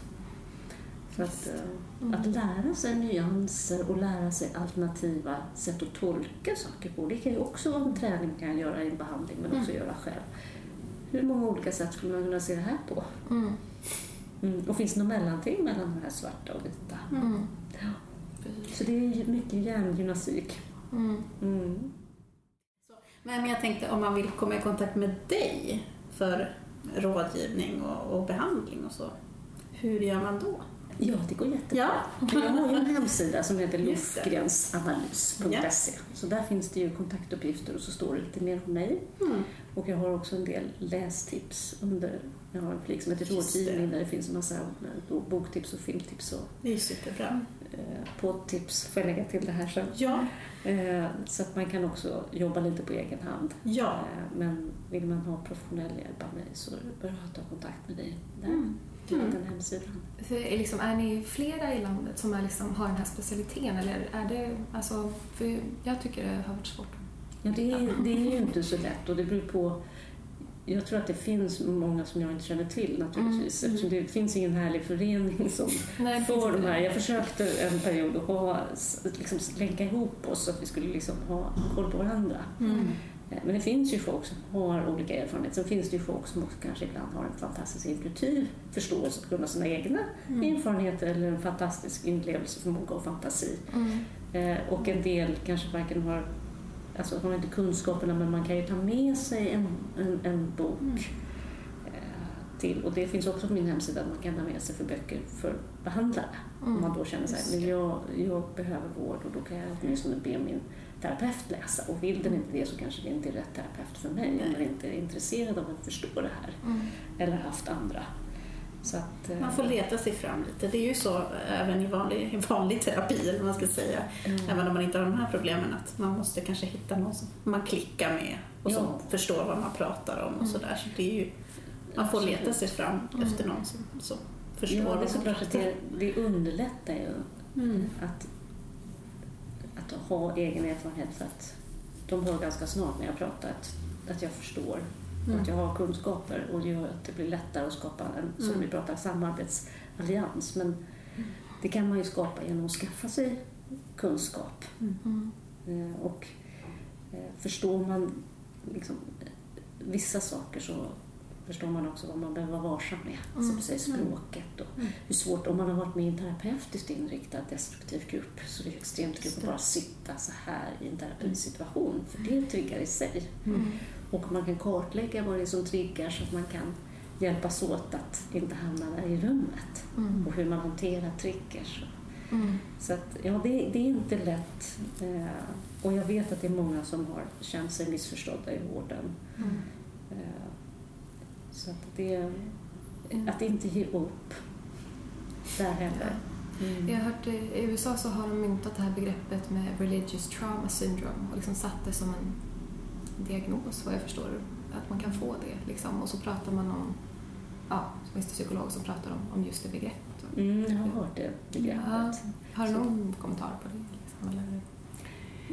Att, eh, att lära sig nyanser och lära sig alternativa sätt att tolka saker på, det kan ju också vara en träning man kan göra i en behandling men också göra själv. Hur många olika sätt skulle man kunna se det här på? Mm. Mm. Och finns det något mellanting mellan de här svarta och vita? Mm. Så det är mycket hjärngymnastik. Mm. Mm. Men jag tänkte om man vill komma i kontakt med dig för rådgivning och, och behandling och så, hur gör man då? Ja, det går jättebra. Ja. Jag har ju en hemsida som heter luftgrensanalys.se. Så där finns det ju kontaktuppgifter och så står det lite mer om mig. Mm. Och jag har också en del lästips under, jag har en flik som heter rådgivning där det finns en massa eh, boktips och filmtips och Det är superbra. eh, poddtips. Får jag lägga till det här sen. Ja, Eh, så att man kan också jobba lite på egen hand. ja. Men vill man ha professionell hjälp av mig så bra att ta kontakt med dig där. Mm. Via Mm. den hemsidan. För är, liksom, är ni flera i landet som är liksom, har den här specialiteten? Eller är det, alltså, för jag tycker det har varit svårt. Ja, det, är, det är ju inte så lätt och det beror på jag tror att det finns många som jag inte känner till naturligtvis Mm. eftersom det finns ingen härlig förening som Nej, får de här. Jag försökte en period att ha, liksom, länka ihop oss så att vi skulle liksom ha koll på varandra. Mm. Eh, Men det finns ju folk som har olika erfarenheter. Sen finns det ju folk som också kanske ibland har en fantastisk intuitiv förståelse på grund av sina egna Mm. erfarenheter eller en fantastisk inlevelseförmåga och fantasi. Mm. Eh, och en del kanske varken har, alltså har inte kunskaperna men man kan ju ta med sig en, en, en bok Mm. eh, till. Och det finns också på min hemsida att man kan ta med sig för böcker för behandlare. Om man då känner Mm. Sig men jag, jag behöver vård och då kan jag åtminstone be min terapeut läsa. Och vill den inte det så kanske det inte är rätt terapeut för mig om man inte är intresserad av att förstå det här. Mm. Eller haft andra. Så att, eh, Man får leta sig fram lite. Det är ju så även i vanlig, i vanlig terapi, eller man ska säga. mm. Även om man inte har de här problemen, att man måste kanske hitta någon som man klickar med och som Ja. förstår vad man pratar om och sådär. Så det är ju, man får leta Absolut. sig fram efter någon som, som förstår Ja, det är såklart att det, det underlättar ju Mm. att, att ha egen erfarenhet för att de hör ganska snart när jag pratar att, att jag förstår och Mm. att jag har kunskaper och det gör att det blir lättare att skapa en, som Mm. vi pratar, samarbetsallians. Men det kan man ju skapa genom att skaffa sig kunskap. Mm. Eh, Och eh, förstår man liksom, vissa saker så förstår man också vad man behöver vara varsam med. Mm. Som du säger, språket och Mm. hur svårt, om man har varit med i en terapeutiskt inriktad destruktiv grupp så det är extremt kul att bara sitta så här i en terapisituation för det triggar i sig. Mm. Och man kan kartlägga vad det är som triggar så att man kan hjälpas åt att inte hamna där i rummet Mm. och hur man hanterar triggers. Mm. Så att, ja, det, det är inte lätt. Eh, och jag vet att det är många som har känt sig missförstådda i vården. Mm. Så att det, att inte ge upp där heller. Mm. Jag har hört i USA så har de myntat det här begreppet med religious trauma syndrome och liksom satt det som en diagnos vad jag förstår. Att man kan få det liksom. Och så pratar man om, ja, så finns det psykologer som pratar om, om just det begreppet. Mm, jag har hört det begreppet. Ja. Har du någon kommentar på det? Liksom, eller?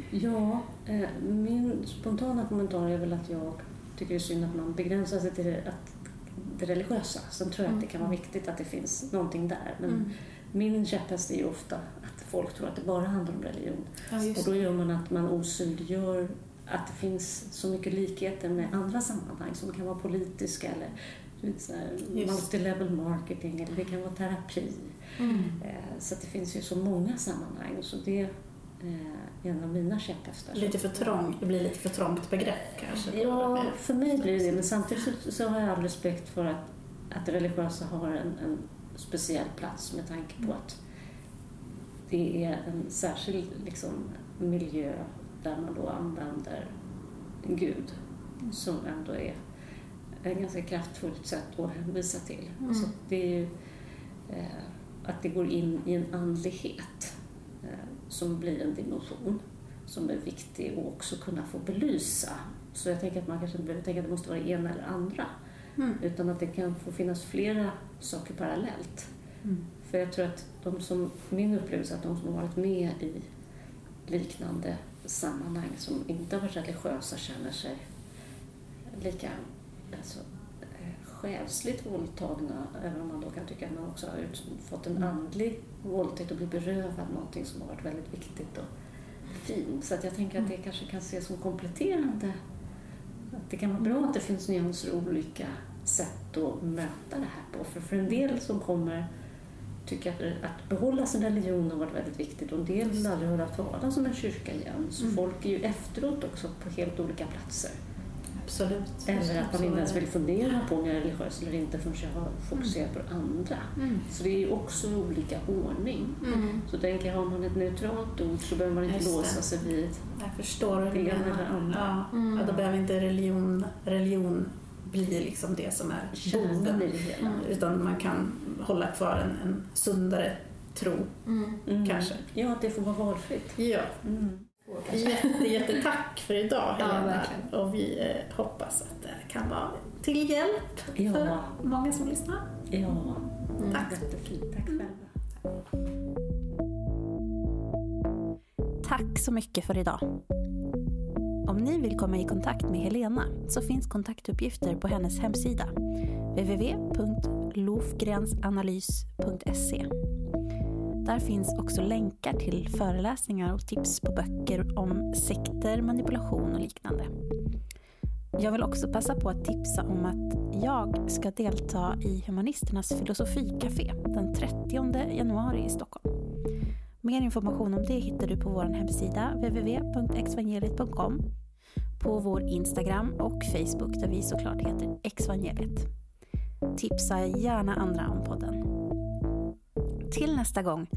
Ja, eh, min spontana kommentar är väl att jag tycker det är synd att man begränsar sig till att, det religiösa. Sen tror jag att det kan vara viktigt att det finns någonting där. Men Mm. min käpphäst är ju ofta att folk tror att det bara handlar om religion. Ja, Och då gör man att man osynliggör att det finns så mycket likheter med andra sammanhang som kan vara politiska eller multilevel marketing eller det kan vara terapi. Mm. Eh, Så det finns ju så många sammanhang. Så det eh, en av mina käpphästar. Lite för trångt, det blir lite för trångt begrepp kanske. Ja, för mig blir det. Men samtidigt så, har jag all respekt för att, att det religiösa har en, en speciell plats med tanke på att det är en särskild liksom, miljö där man då använder Gud som ändå är ett ganska kraftfullt sätt att hänvisa till. Mm. Så att det är ju eh, att det går in i en andlighet eh, som blir en dimension som är viktig att också kunna få belysa. Så jag tänker att man kanske inte behöver tänka att det måste vara det ena eller andra. Mm. Utan att det kan få finnas flera saker parallellt. Mm. För jag tror att de som, min upplevelse är att de som har varit med i liknande sammanhang som inte har varit religiösa känner sig lika alltså, själsligt våldtagna, även om man då kan tycka att man också har ut- fått en andlig våldtäkt och blir berövad någonting som har varit väldigt viktigt och fint. Så att jag tänker att det kanske kan ses som kompletterande. Att det kan vara bra att det finns nyanser och olika sätt att möta det här på. För för en del som kommer tycker att, att behålla sin religion har varit väldigt viktigt och en del vill aldrig höra talas om en kyrka igen. Så Mm. folk är ju efteråt också på helt olika platser. Absolut. Eller att man inte ens vill fundera på om jag är religiös eller inte förrän jag har fokuserat på det andra. Mm. Så det är ju också olika ordning. Mm. Så tänker jag, har man ett neutralt ord så behöver man inte Just det. låsa sig vid Jag förstår Det ena eller andra. Ja. Mm. Ja, då behöver inte religion, religion bli liksom det som är boven. i det hela. Mm. Utan man kan hålla kvar en, en sundare tro, Mm. Mm. kanske. Ja, att det får vara valfritt. Ja. Mm. Jätte, jättetack för idag Ja, Helena. verkligen. och vi eh, hoppas att det kan vara till hjälp Ja. för många som lyssnar. Ja, Mm. Tack. jättefint. Tack själva. Tack så mycket för idag. Om ni vill komma i kontakt med Helena så finns kontaktuppgifter på hennes hemsida www.lofgrensanalys.se. Där finns också länkar till föreläsningar och tips på böcker om sekter, manipulation och liknande. Jag vill också passa på att tipsa om att jag ska delta i Humanisternas filosofikafé den 30 januari i Stockholm. Mer information om det hittar du på vår hemsida www.exvangeliet.com på vår Instagram och Facebook där vi såklart heter Exvangeliet. Tipsa gärna andra om podden till nästa gång,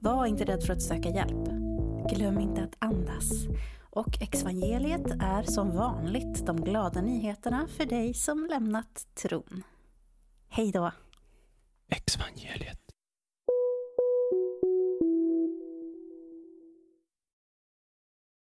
var inte rädd för att söka hjälp. Glöm inte att andas. Och evangeliet är som vanligt de glada nyheterna för dig som lämnat tron. Hej då! Exvangeliet.